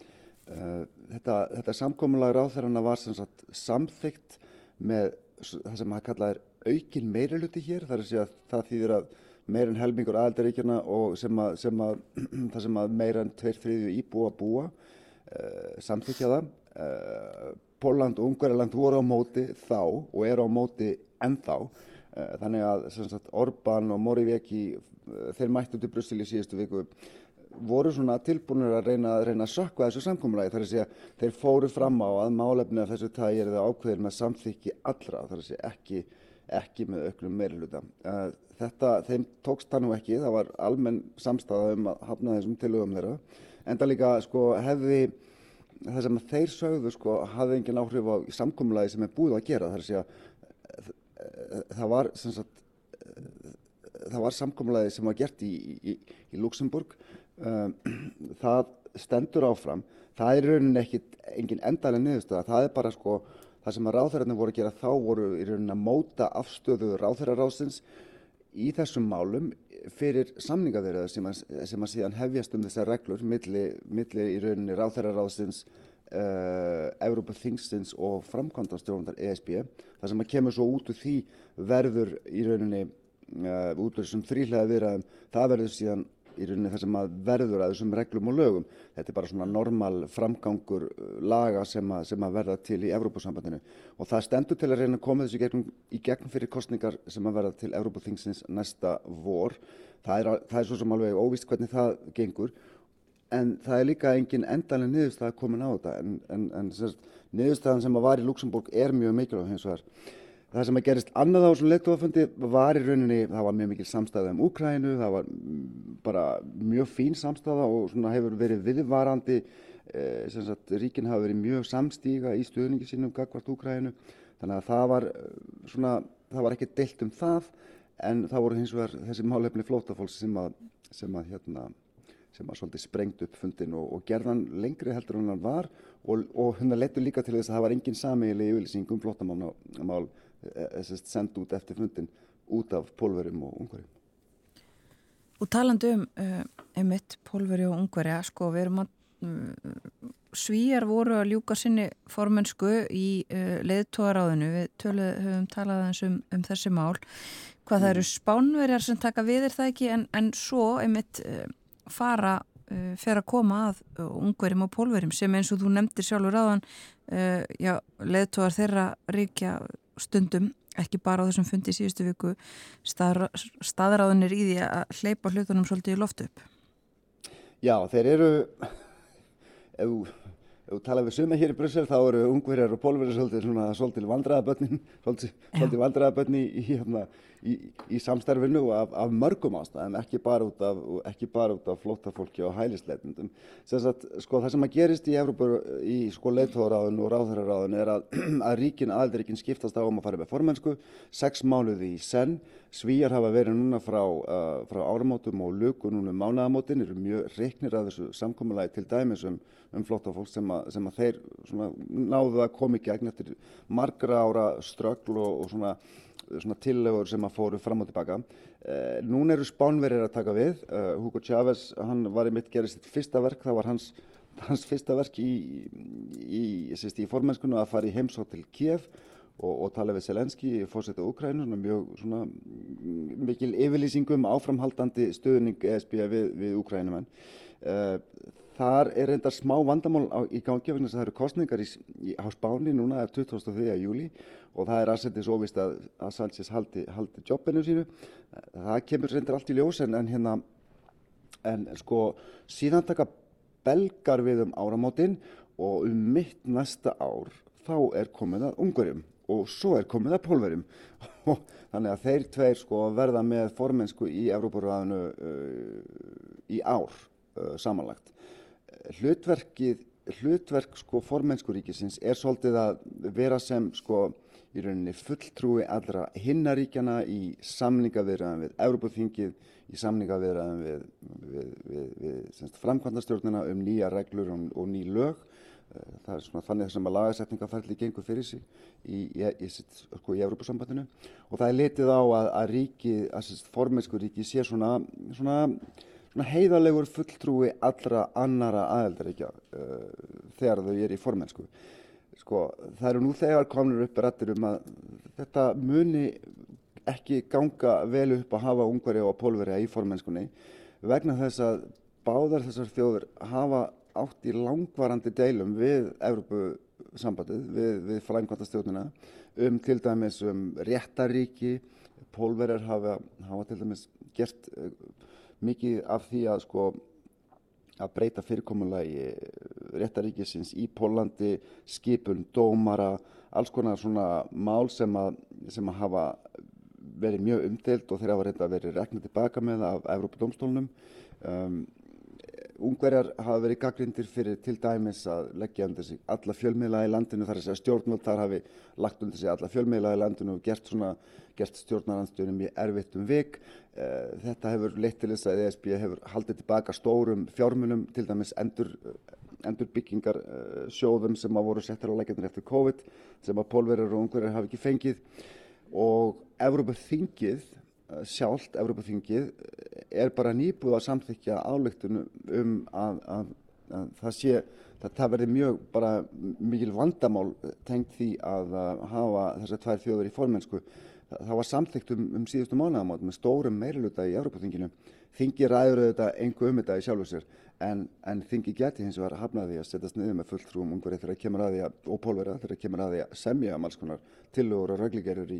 E: uh, þetta, þetta samkómulag ráþærarna var sagt samþygt með það sem að kalla er aukin meiriluti hér þar er að segja að það þýðir að meir en helmingur aðaldaríkjana og sem að, sem að það sem að meir en tveir þriðju íbúa búa uh, samþykja það. Uh, Póland og Ungariland voru á móti þá og eru á móti ennþá. Uh, þannig að sagt, Orbán og Morawiecki þeir mættu til Brussel í síðustu viku voru svona tilbúinir að reyna að, reyna að sökka þessu samkómulagi þar að segja þeir fóru fram á að málefni af þessu tægi er það ákveðir með samþykki allra þar að segja ekki, ekki með öllum meiriluta Þetta, þeim tókst það nú ekki, það var almenn samstæða um að hafna þessum tilögum þeirra. En það líka sko, hefði, það sem þeir sögðu sko, hafði engin áhrif á samkomlaði sem er búið að gera. Það, að, það var, sagt, það var samkomlaði sem var gert í, í, í Luxemburg. Um, það stendur áfram. Það er í rauninni ekkit engin endalega niðurstöða. Það er bara sko, það sem að ráþærarnir voru að gera þá voru í rauninni að móta afstöðu ráþærarásins í þessum málum fyrir samningavirðar sem, sem að síðan hefjast um þessar reglur milli, milli í rauninni ráþæraráðsins, uh, eh, Európa Þingstins og framkvæmdastjónundar ESB. Það sem að kemur svo út úr því verður í rauninni uh, út úr þessum þrýhlega viðræðum, það verður síðan í rauninni það sem að verður að þessum reglum og lögum. Þetta er bara svona normal framgangur uh, laga sem að, sem að verða til í Evrópusambandinu og það stendur til að reyna að koma þessu gegn, í gegn fyrir kostningar sem að verða til Evróputhingsins næsta vor. Það er, það er svo sem alveg óvist hvernig það gengur en það er líka engin endalega niðurstað komin á þetta en, en, en niðurstaðan sem að var í Luxemburg er mjög mikilvæg hins vegar. Það sem að gerist annað á þessum leittóafundi var í rauninni, það var mjög mikil samstæða um Úkrænu, það var bara mjög fín samstæða og hefur verið viðvarandi, eh, sem sagt ríkinn hafa verið mjög samstíga í stöðningi sínum gagvart Úkrænu, þannig að það var eh, svona, það var ekki deilt um það en það voru hins vegar þessi málefni flótafólks sem að, sem að hérna, sem að svolítið sprengt upp fundin og, og gerðan lengri heldur en hann var og, og hann leittu líka til þess að það var engin samíli yfirlýsing um flótamál Eh, eh, sendt út eftir fundin út af pólverjum og ungverjum.
A: Og talandu um uh, emitt pólverju og ungverja, sko við erum að uh, svíjar voru að ljúka sinni formensku í uh, leðtóaráðinu, við tölu, höfum talað um, um þessi mál, hvað mm. það eru spánverjar sem taka við er það ekki en, en svo emitt fara fer að koma að ungverjum og pólverjum sem eins og þú nefndir sjálfur áðan leðtóar þeirra ríkja stundum, ekki bara á þessum fundi síðustu viku, staðaráðunir í því að hleypa hlutunum svolítið í loftu upp?
E: Já, þeir eru, ef þú talaðu við suma hér í Bryssel þá eru ungverjar og pólverjar svolítið, svolítið vandraðabötnin, svolítið, svolítið vandraðabötni í, hérna, í, í samstarfinu af, af mörgum ástæðum, ekki bara út af, af flótafólki og hælisleitundum. Sko, það sem að gerist í í sko, leittóðaráðun og ráðhverjaráðun er að, að ríkin, aðaldaríkin skiptast á um að fara með formensku, sex mánuði í senn, svíjar hafa verið núna frá, uh, frá áramótum og luku núna um mánagamótin, eru mjög reiknir að þessu samkommulagi til dæmis um, um flótafólk sem, sem að þeir svona, náðu að koma í gegn eftir margra ára ströggl og, og svona svona tillegur sem að fóru fram og tilbaka. Eh, Nún eru Spánverðir að taka við. Eh, Hugo Chávez, hann var í mitt gerðið sitt fyrsta verk, það var hans, hans fyrsta verk í, í, í, í formennskunu að fara í heimsótt til Kiev og, og tala við Selenski, fórsetið Ukrænu, mjög svona, mikil yfirlýsingum áframhaldandi stöðning ESB við, við Ukrænumenn. Eh, þar er reyndar smá vandamál á, í gangi af þess að það eru kostningar í, í, á Spáni núna er 23. júli og það er aðsendis óvist að, að Sánchez haldi, haldi jobbinu sínu. Það kemur reyndar allt í ljós en, en hérna en sko síðan taka belgar við um áramótin og um mitt næsta ár þá er komið að ungverjum og svo er komið að pólverjum og þannig að þeir tveir sko verða með formensku í Evrópurraðinu uh, í ár uh, samanlagt. Hlutverkið, hlutverk sko formenskuríkisins er svolítið að vera sem sko í rauninni fulltrúi allra hinnaríkjana í samningavirðan við Evrópuþingið, í samningavirðan við, við, við, við framkvæmdastjórnina um nýja reglur og, og ný lög. Eh, það er svona þannig sem að lagasetningaferðli gengur fyrir sig í, í, í, sko, í Európa-sambandinu og það er litið á að, að að formensku ríki sé svona, svona, svona heiðalegur fulltrúi allra annara aðeldaríkja uh, þegar þau er í formensku. Sko, það eru nú þegar komnur upp rættir um að þetta muni ekki ganga vel upp að hafa ungveri og pólveri í formenskunni vegna þess að báðar þessar þjóður hafa átt í langvarandi deilum við Evropasambandið, við, við frænkvæmtastjórnuna um til dæmis um réttaríki, pólverjar hafa, hafa til dæmis gert uh, mikið af því að sko að breyta fyrirkomulagi réttaríkisins í Pólandi, skipun, dómara, alls konar svona mál sem að, sem að hafa verið mjög umdelt og þeir hafa reynda verið reknað tilbaka með af Európa-dómstólunum. Um, Ungverjar hafa verið gaggrindir fyrir til dæmis að leggja undir sig alla fjölmiðla í landinu þar að segja stjórnvöld þar hafi lagt undir sig alla fjölmiðla í landinu og gert, gert stjórnaranstöðunum í erfitt um vik. Eh, þetta hefur leitt til þess að ESB hefur haldið tilbaka stórum fjármunum til dæmis endur, endur byggingar eh, sjóðum sem að voru settar á leikjarnir eftir COVID sem að pólverjar og ungverjar hafi ekki fengið og Evrópar þingið sjálft, Evropaþingið, er bara nýbúð að samþykja álöktunum um að, að, að það sé, það, það verði mjög bara mikil vandamál tengt því að hafa þessar tvær þjóður í formensku. Það, það var samþykt um, um síðustu mánuðamátt með stórum meiriluta í Evropaþinginu. Þingi ræður þetta einhver um þetta í sjálfu sér en, en þingi geti hins vegar hafnaði að setjast niður með fulltrúum ungar þegar það kemur að því að, og pólverða þegar það kemur að því að semja um alls konar tillögur og regligerður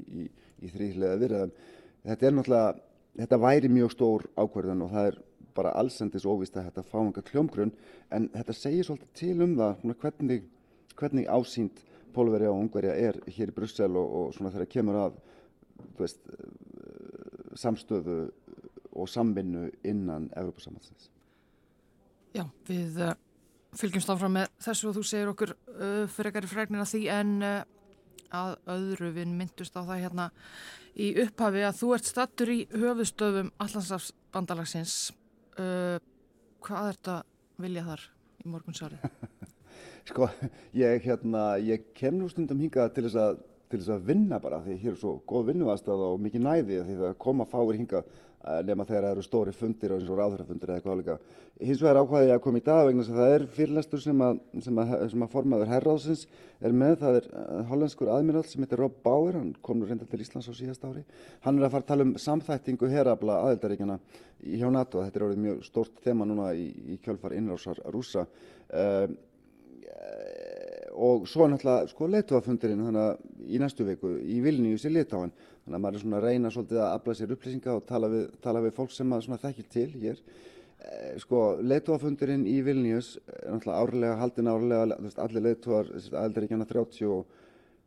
E: þetta er náttúrulega, þetta væri mjög stór ákverðan og það er bara allsendis óvist að þetta fá einhver kljómgrunn en þetta segir svolítið til um það hvernig, hvernig ásýnd Pólverja og Ungverja er hér í Brussel og, og svona þegar kemur að veist, samstöðu og samvinnu innan Európa-samhansins.
B: Já, við uh, fylgjumst áfram með þessu og þú segir okkur uh, fyrir ekkari fræknir að því en uh, að öðru við myndust á það hérna í upphafi að þú ert stattur í höfustöfum Allandsafsbandalagsins uh, hvað ert að vilja þar í morgunsárið?
E: sko, ég, hérna, ég kem nú stundum hingað til þess að til þess að vinna bara því hér er svo góð vinnuaðstæða og mikið næði því það koma fáir hingað Eh, nema þegar það eru stóri fundir og eins og ráðhverjafundir eða eitthvað álíka. Hins vegar ákvaði ég að koma í dag vegna að það er fyrirlestur sem að, sem að, sem að formaður herráðsins er með, það er eh, hollenskur aðmiral sem heitir Rob Bauer, hann kom nú reynda til Íslands á síðast ári. Hann er að fara að tala um samþættingu herabla aðeldaríkjana hjá NATO, þetta er orðið mjög stórt þema núna í, í kjölfar innrásar rúsa. Uh, og svo náttúrulega sko leituafundurinn þannig að í næstu viku í Vilnius í Litáin þannig að maður er svona að reyna svolítið að afla sér upplýsinga og tala við, tala við fólk sem maður svona þekkir til hér. Eh, sko leituafundurinn í Vilnius er náttúrulega árlega haldin árlega allir leituar aðeldaríkjana 30 og,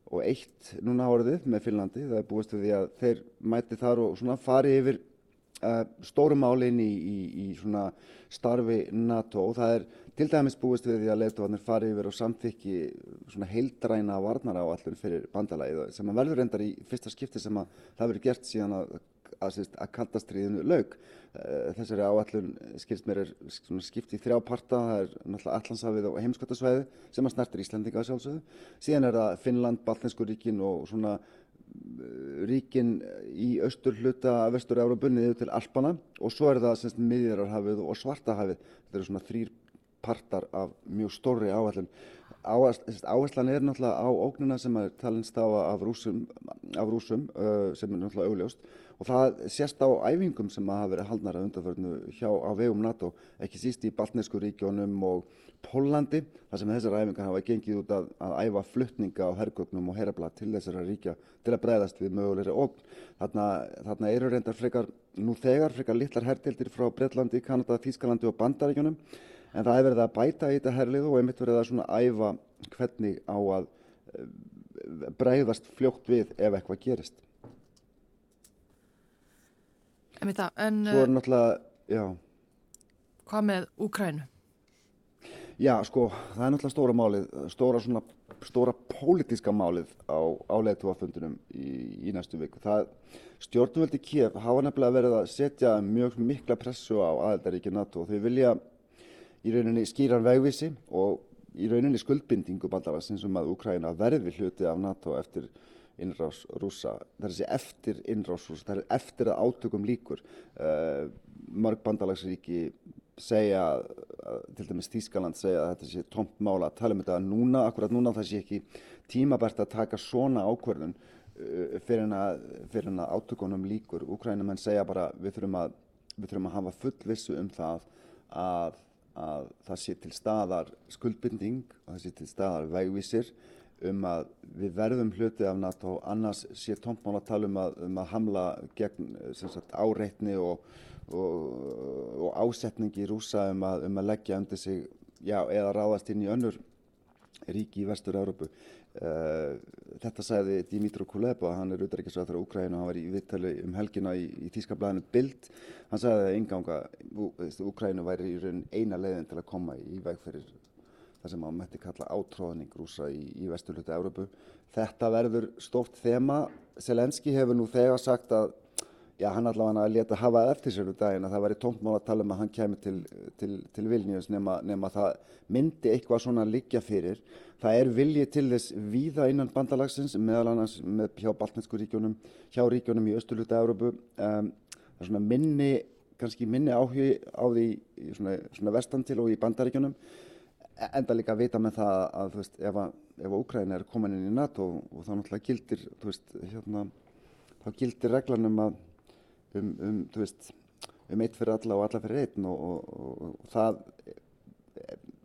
E: og eitt núna áriðið með Finnlandi. Það er búist við því að þeir mæti þar og svona fari yfir uh, stórum álinn í, í, í svona starfi NATO og það er Til dæmis búist við því að leiftofarnir fari yfir og samþykki svona heildræna varnar á allur fyrir bandalæðið sem að verður endar í fyrsta skipti sem að það verður gert síðan að, að, að kaldastriðinu laug. Eh, þessari áallun skilst mér er skipt í þrjá parta, það er náttúrulega allansafið og heimskottasvæði sem að snertir Íslandinga sjálfsögðu. Síðan er það Finnland, Baltinsku ríkin og svona eh, ríkin í austur hluta vestur-Európunni yfir til Alpana og svo er það miðjararhafið og svartahafið. Þetta eru svona þrýr partar af mjög stórri áallin. Áherslan er náttúrulega á ógnuna sem er talin stafa af rúsum, af rúsum uh, sem er náttúrulega augljóst og það sést á æfingum sem hafa verið haldnar að undarförnu hjá á vegum NATO, ekki síst í Baltnesku ríkjónum og Pólandi, þar sem þessar æfingar hafa gengið út að, að æfa fluttninga á hergögnum og herabla til þessara ríkja til að breyðast við mögulegri ógn. Þarna, þarna eru reyndar frekar nú þegar, frekar litlar hertildir frá Breitlandi, Kanada, Þískalandi og Bandaríkjónum en það hefur verið að bæta í þetta herlið og einmitt verið að svona æfa hvernig á að eh, breyðast fljótt við ef eitthvað gerist.
B: Það, en
E: Svo er náttúrulega, já.
B: Hvað með Úkrænu?
E: Já, sko, það er náttúrulega stóra málið, stóra svona, stóra pólitíska málið á áleiðtúafundunum í, í næstu viku. Það stjórnvöldi Kiev hafa nefnilega verið að setja mjög mikla pressu á aðeldaríkja NATO og þau vilja í rauninni skýran vegvísi og í rauninni skuldbindingu bandalagsins um að Úkræna verði hluti af NATO eftir innrás rúsa. Það er þessi eftir innrás rúsa, það er eftir að átökum líkur. Uh, mörg bandalagsríki segja, til dæmis Þískaland segja að þetta sé tomt mála að tala um þetta núna, akkurat núna það sé ekki tímabært að taka svona ákverðun uh, fyrir en að, að átökunum líkur. Úkrænumenn segja bara við þurfum að, við þurfum að hafa fullvissu um það að, að það sé til staðar skuldbinding og það sé til staðar vegvísir um að við verðum hluti af NATO annars sé tóntmál að tala um að, um að hamla gegn sagt, áreitni og og, og ásetningi rúsa um að, um að leggja undir sig já, eða ráðast inn í önnur ríki í vestur-Európu. Uh, þetta sagði Dimitro Kuleba, hann er útrækisvæð þar á Úkræðinu og hann var í viðtali um helgina í, í tískablaðinu Bild. Hann sagði að einganga Úkræðinu væri í raun eina leiðin til að koma í veg fyrir það sem maður mætti kalla átróðning rúsa í, í vesturluti Európu. Þetta verður stort þema. Selenski hefur nú þegar sagt að já, hann allavega leta hafa eftir sér úr um daginn að það væri tóntmál að tala um að hann kemur til, til, til Vilnius nema, nema það myndi eitthvað svona liggja fyrir. Það er viljið til þess víða innan bandalagsins meðal annars með hjá baltinsku ríkjónum, hjá ríkjónum í östuluta Európu. Um, það er svona minni, kannski minni áhug á því svona, svona vestan til og í bandaríkjónum. Enda líka að vita með það að þú veist ef að Úkræna er komin inn í NATO og þá náttúrulega gildir, þú veist, hérna, þá gildir reglanum að um, um, veist, um eitt fyrir alla og alla fyrir einn og, og, og, og það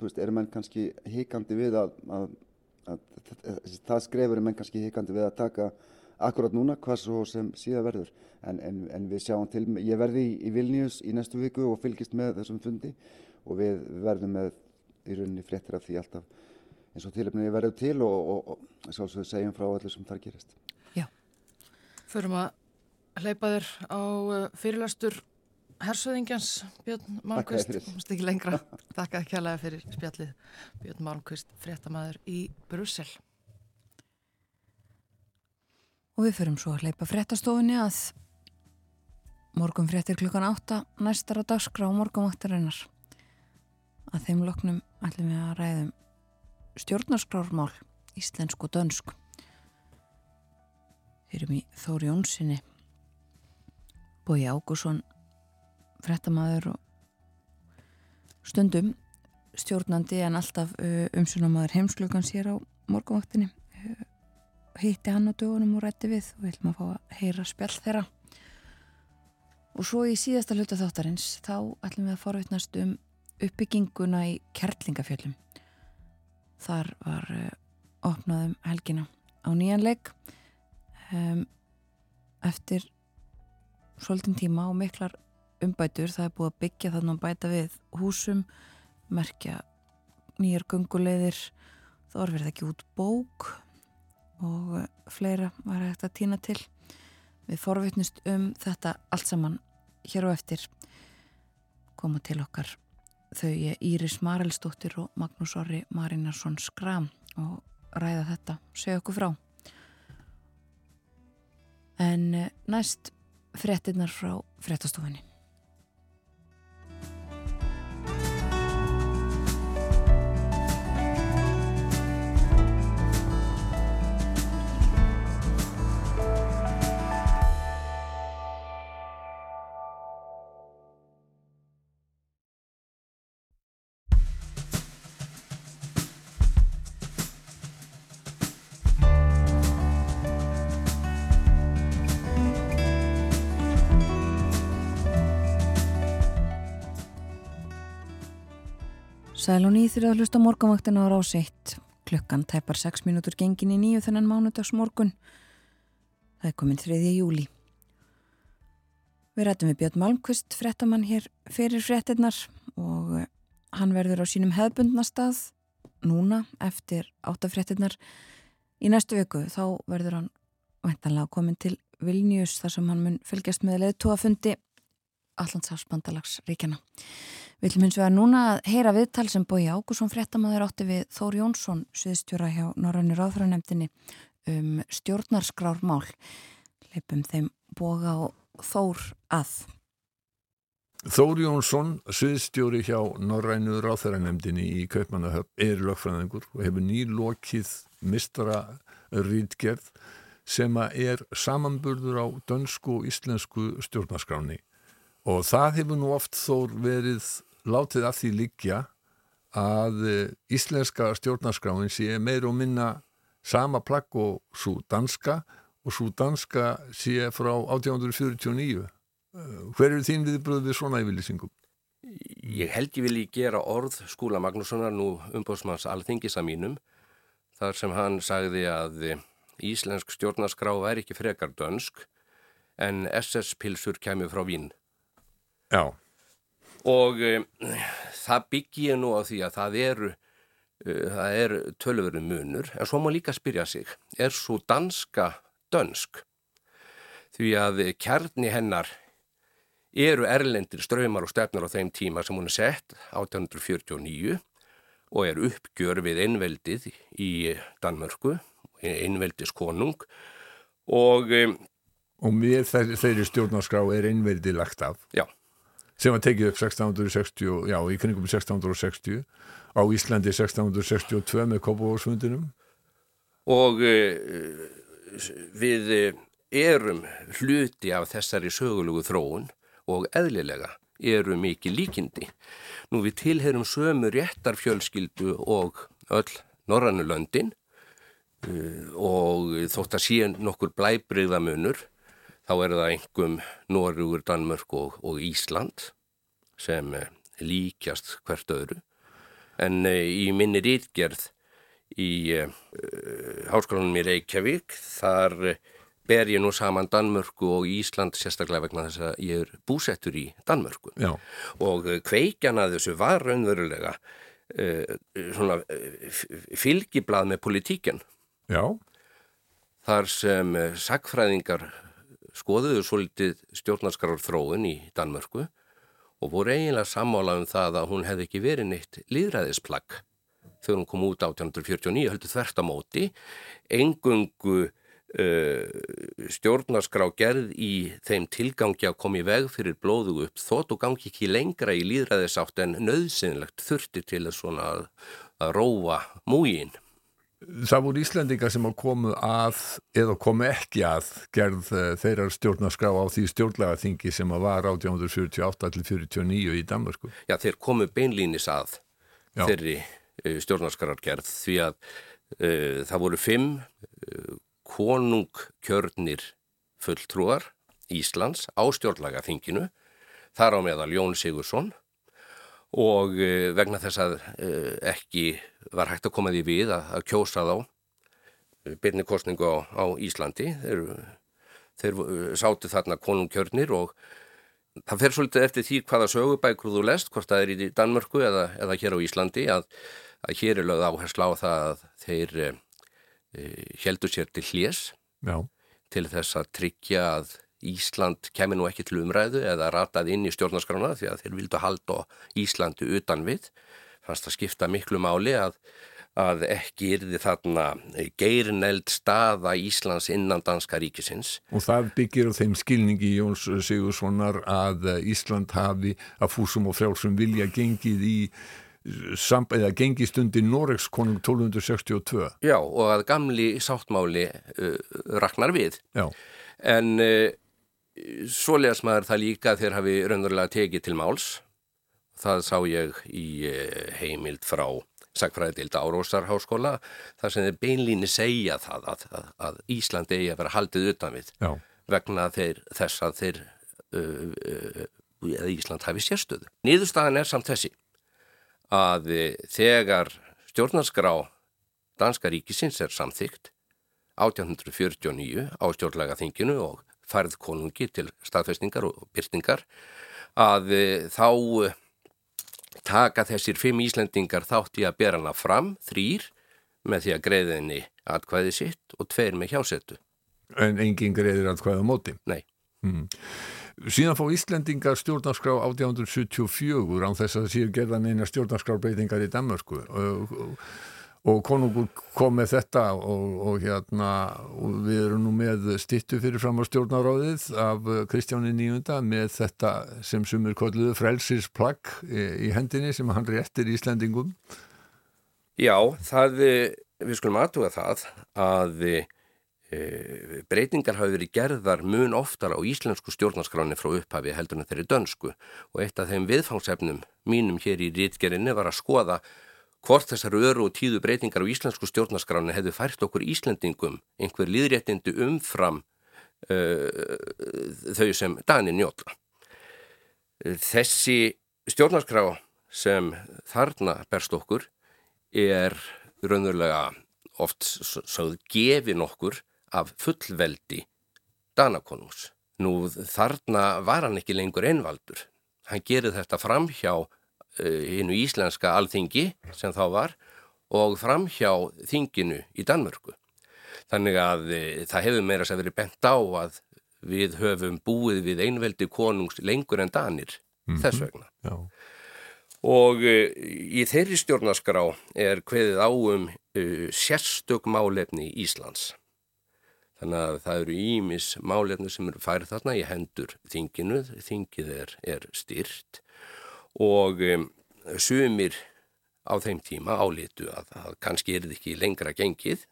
E: veist, er menn kannski híkandi við að, að, að, að það skrefur er menn kannski híkandi við að taka akkurat núna hvað svo sem síðan verður. En, en, en við sjáum til, ég verði í, í Vilnius í næstu viku og fylgist með þessum fundi og við verðum með í rauninni fréttir af því alltaf eins og tilöfnið verður til og, og svo segjum frá allir sem þar gerist.
A: Já.
B: Förum að hleypa þér á uh, fyrirlastur hersöðingjans Björn Malmqvist, mást ekki lengra. Takk að kjallaði fyrir spjallið Björn Malmqvist, fréttamaður í Brussel.
A: Og við förum svo að hleypa fréttastofunni að morgum fréttir klukkan átta næstar á dagskrá morgumvaktarinnar að þeim loknum ætlum við að ræðum stjórnarskrármál íslensk og dönsk. Fyrir mig Þóri Jónssoni Bói Ágússon frettamæður og stundum stjórnandi en alltaf uh, umsunamaður heimsklökan sér á morgunvaktinni. Uh, hitti hann á dögunum og rætti við. Og við viljum að fá að heyra spjall þeirra. Og svo í síðasta hluta þáttarins þá ætlum við að forveitnast um uppbygginguna í Kerlingafjöllum. Þar var uh, opnaðum helgina á nýjanleik um, eftir svolítinn tíma og miklar umbætur. Það er búið að byggja þannig að bæta við húsum merkja nýjar gungulegðir þá er verið ekki út bók og eh, fleira var hægt að týna til. Við forvittnust um þetta allt saman hér og eftir. Koma til okkar þau Íris Marelsdóttir og Magnús Orri Marinarsson Skram og ræða þetta, segja okkur frá en eh, næst frettinnar frá frettastofunni. Sæl og nýþrið að hlusta morgunvaktina á rás 1. Klukkan tæpar 6 minútur gengin í nýju þennan mánudags morgun. Það er komin 3. júli. Við rættum við Björn Malmqvist, frettamann hér fyrir frettinnar og eh, hann verður á sínum hefðbundnastað núna eftir áttafrettinnar. Í næstu viku þá verður hann væntanlega komin til Vilnius þar sem hann mun fylgjast með leðtóafundi Allandsafsbandalagsríkjana. Við viljum vegar núna að heyra viðtal sem bói Ágússon fréttamaður átti við Þór Jónsson, sviðstjóra hjá Norrannir áþráðanemdini um stjórnarskrármál. Leipum þeim boga og Þór að.
F: Þór Jónsson, sviðstjóri hjá Norrænu ráþæranemdini í Kaupmannahöfn er lögfræðingur og hefur nýlokið mistra rýtgerð sem er samanburður á dönsku og íslensku stjórnarskráni og það hefur nú oft þór verið látið að því líkja að eh, íslenska stjórnarskráin sé meir og minna sama plagg og svo danska og svo danska sé frá 1849 eh, hver eru þín viðbröð við svona yfirlýsingum?
G: Ég held ég vilji gera orð skúla Magnússonar nú umbóðsmanns alþingisa mínum þar sem hann sagði að íslensk stjórnarskrá væri ekki frekar dönsk en SS-pilsur kemur frá Vín.
F: Já.
G: Og um, það byggi ég nú á því að það eru, uh, það eru tölveru munur, en svo má líka spyrja sig, er svo danska dönsk? Því að kjarni hennar eru erlendir ströymar og stefnar á þeim tíma sem hún er sett 1849 og er uppgjör við einveldið í Danmörku einveldis konung og um,
F: og með þeirri stjórnarskrá er einveldi lagt af
G: já.
F: Sem var tekið upp 1660 já, í kringum 1660 á Íslandi 1662 með Kópavórsfundinum
G: og uh, við erum hluti af þessari sögulugu þróun og eðlilega eru mikið líkindi. Nú við tilherum sömu réttarfjölskyldu og öll Norrannulöndin Eh, og þótt að síðan nokkur blæbreyðamunur þá er það engum Norrúur, Danmörk og, og Ísland sem eh, líkjast hvert öðru en eh, í minni rítgerð í uh, háskólanum í Reykjavík þar ber ég nú saman Danmörku og Ísland sérstaklega vegna þess að ég er búsettur í Danmörku
F: Já.
G: og kveikjan að þessu var raunverulega uh, svona fylgiblað með politíkjan
F: Já.
G: Þar sem sagfræðingar skoðuðu svolítið stjórnarskarar þróun í Danmörku og voru eiginlega sammála um það að hún hefði ekki verið neitt líðræðisplagg þegar hún kom út 1849 höldu þvert á móti engungu uh, stjórnarskrá gerð í þeim tilgangi að koma í veg fyrir blóðu upp þótt og gangi ekki lengra í líðræðisátt en nöðsynlegt þurfti til að, að, róa múgin
F: Það voru Íslandingar sem komu að eða komu ekki að gerð uh, þeirrar stjórnarskrá á því stjórnlegaþingi sem var 1848-49 í Danmarku.
G: Já, þeir komu beinlýnis að Já. þeirri uh, stjórnarskrargerð því að uh, það voru fimm konungkjörnir fulltrúar Íslands á stjórnlegaþinginu þar á meðal Jón Sigursson og vegna þess að ekki var hægt að koma því við að, að kjósa þá eh, byrni kostningu á, á Íslandi. Þeir, þeir eh, sátu þarna konungkjörnir og það fer svolítið eftir því hvaða sögubækur þú lest, hvort það er í Danmörku eða, eða hér á Íslandi að, að hér er lögð áherslu á það að þeir e, heldur sér til hljés til þess að tryggja að Ísland kemur nú ekki til umræðu eða ratað inn í stjórnarskrána því að þeir vildu halda Íslandi utan við fannst að skipta miklu máli að, að ekki yrði þarna geirineld staða Íslands innan danska ríkisins.
F: Og það byggir á þeim skilningi Jóns Sigurssonar að Ísland hafi að fúsum og frjálsum vilja gengið í eða gengistundi Noregs konung 1262.
G: Já og að gamli sáttmáli uh, raknar við.
F: Já.
G: En uh, svo leðast maður það líka þegar hafi raunverulega tekið til máls Það sá ég í eh, heimild frá Sækfræðild Árósarháskóla þar sem þeir beinlíni segja það að, að, að Íslandi eigi að vera haldið utan við
F: Já.
G: vegna þeir, þess að þeir uh, uh, Ísland hafi sérstöðu. Nýðustafan er samt þessi að þegar stjórnarskrá Danska ríkisins er samþygt 1849 á stjórnlega þinginu og færð konungi til staðfestingar og byrtingar að þá taka þessir fimm Íslendingar þátt í að bera hana fram, þrýr, með því að greiðinni atkvæði sitt og tveir með hjásettu.
F: En engin greiðir atkvæði á móti?
G: Nei.
F: Mm. Síðan fá Íslendingar stjórnarskrá 1874 án þess að það séu gerðan eina stjórnarskrárbreytingar í Danmarku og, konungur kom með þetta og, og hérna og við erum nú með stittu fyrir fram á stjórnaráðið af Kristjáni Nýjunda með þetta sem sumur kolluðu frelsisplagg í, í hendinni sem hann réttir Íslendingum.
G: Já, það, við skulum aðtuga það að E, breytingar hafi verið gerðar mun oftar á íslensku stjórnarskráni frá upphafi heldur en þeirri dönsku og eitt af þeim viðfangsefnum mínum hér í rítgerinni var að skoða hvort þessar öru og tíðu breytingar á íslensku stjórnarskráni hefðu fært okkur Íslandingum einhver líðréttindi umfram uh, þau sem Danin njóla. Þessi stjórnarskrá sem þarna berst okkur er raunverulega oft sáð gefin okkur af fullveldi Danakonungs. Nú þarna var hann ekki lengur einvaldur. Hann gerði þetta fram hjá hinnu uh, íslenska alþingi sem þá var og fram hjá þinginu í Danmörku. Þannig að uh, það hefur meira sér verið bent á að við höfum búið við einveldi konungs lengur en Danir mm -hmm. þess vegna. Já. Og uh, í þeirri stjórnaskrá er hveðið á um sérstök málefni Íslands. Þannig að það eru ímis málefni sem eru færið þarna í hendur þinginu, þingið er, er styrt og um, sumir á þeim tíma álítu að það kannski er ekki lengra gengið.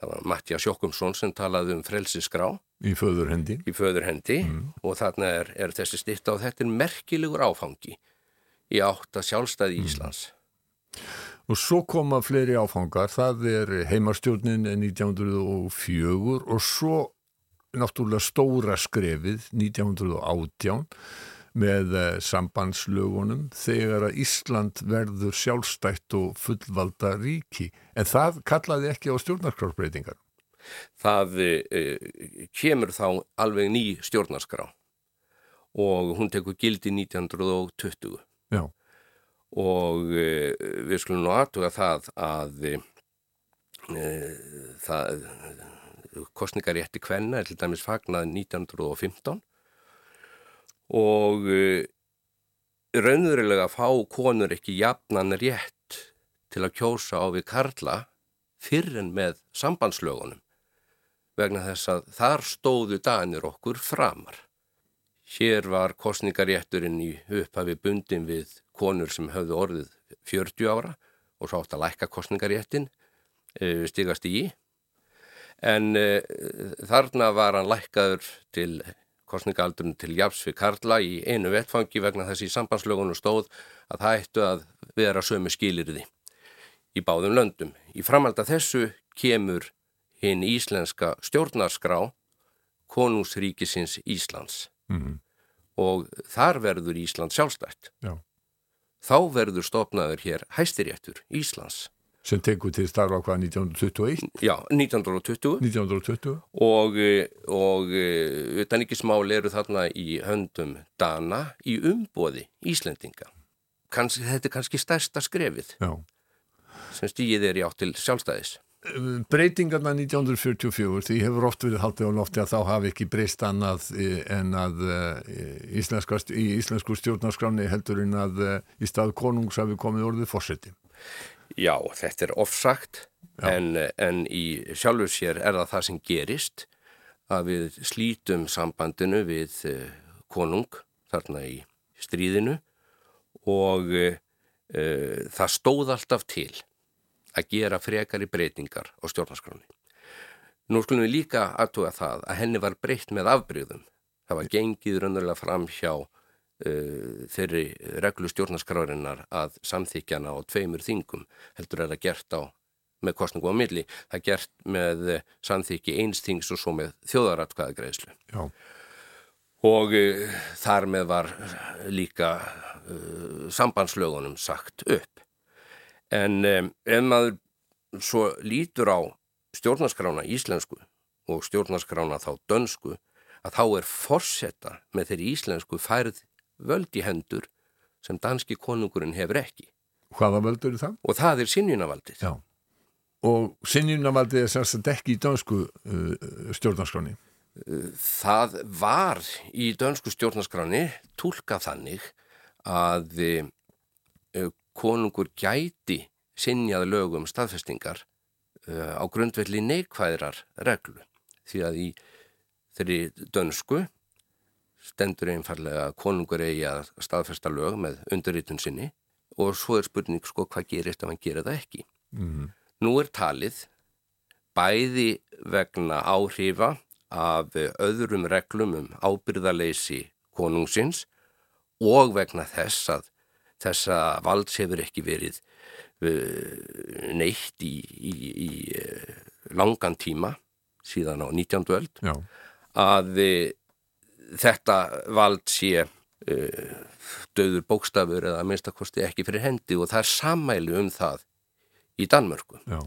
G: Það var Mattia Sjókumsson sem talaði um frelsisgrá.
F: Í föðurhendi.
G: Í föðurhendi mm. og þarna er, er þessi styrta og þetta er merkilegur áfangi í átt að sjálfstæði mm. Íslands.
F: Og svo koma fleiri áfangar, það er heimarstjórnin 1904 og svo náttúrulega stóra skrefið 1918 með eh, sambandslögunum þegar að Ísland verður sjálfstætt og fullvalda ríki. En það kallaði ekki á stjórnarskrárbreytingar.
G: Það e, kemur þá alveg ný stjórnarskrá og hún tekur gildi 1920. Já og e, við skulum nú aðtuga það að e, það kostningarétti kvenna er til dæmis fagnað 1915 og e, raunverulega fá konur ekki jafnan rétt til að kjósa á við Karla fyrir en með sambandslögunum vegna þess að þar stóðu danir okkur framar. Hér var kostningarétturinn í upphafi bundin við konur sem höfðu orðið 40 ára og sátt að lækka kostningaréttin e, stigast í. En e, þarna var hann lækkaður til kostningaaldurinn til Japsvið Karla í einu vettfangi vegna þessi sambandslögunum stóð að það ættu að vera sömu skilirði í báðum löndum. Í framhald að þessu kemur hinn íslenska stjórnarskrá konungsríkisins Íslands mm -hmm. og þar verður Ísland sjálfstætt. Já. Þá verður stopnaður hér hæstiréttur Íslands.
F: Sem tegur til starfa hvað 1921?
G: Já, 1920.
F: 1920.
G: Og, og utanrikismál eru þarna í höndum Dana í umboði Íslendinga. Kans, þetta er kannski stærsta skrefið Já. sem stýðið er í átt til sjálfstæðis
F: breytingarna 1944 því hefur oft verið haldið á lofti að þá hafi ekki breyst annað eh, en að eh, í íslensku stjórnarskráni heldur en að eh, í stað konungs hafi komið orðið fórseti.
G: Já, þetta er ofsagt en, en í sjálfur sér er það það sem gerist að við slítum sambandinu við konung þarna í stríðinu og uh, það stóð alltaf til að gera frekari breytingar á stjórnarskráni. Nú skulum við líka aðtuga það að henni var breytt með afbríðum. Það var gengið raunverulega fram hjá uh, þeirri reglu stjórnarskrárinnar að samþykjana á tveimur þingum heldur er það gert á með kostningu á milli. Það er gert með samþykji einstings og svo með þjóðaratkvæðagreðslu. Og uh, þar með var líka uh, sambandslögunum sagt upp. En um, ef maður svo lítur á stjórnarskrána íslensku og stjórnarskrána þá dönsku að þá er forsetta með þeirri íslensku færð völd í hendur sem danski konungurinn hefur ekki.
F: Hvaða völd eru það?
G: Og það er sinjunavaldið.
F: Já. Og sinjunavaldið er sérst ekki í dansku uh, stjórnarskráni?
G: það var í dönsku stjórnarskráni tólka þannig að uh, konungur gæti sinjað lögum staðfestingar uh, á grundvelli neikvæðrar reglu því að í þeirri dönsku stendur einfallega að konungur eigi að staðfesta lög með undirritun sinni og svo er spurning sko hvað gerist ef hann gerir það ekki. Mm -hmm. Nú er talið bæði vegna áhrifa af öðrum reglum um ábyrðaleysi konungsins og vegna þess að þessa valds hefur ekki verið neitt í, í, í langan tíma síðan á 19. öld Já. að þetta vald sé döður bókstafur eða minnstakosti ekki fyrir hendi og það er sammæli um það í Danmörku. Já.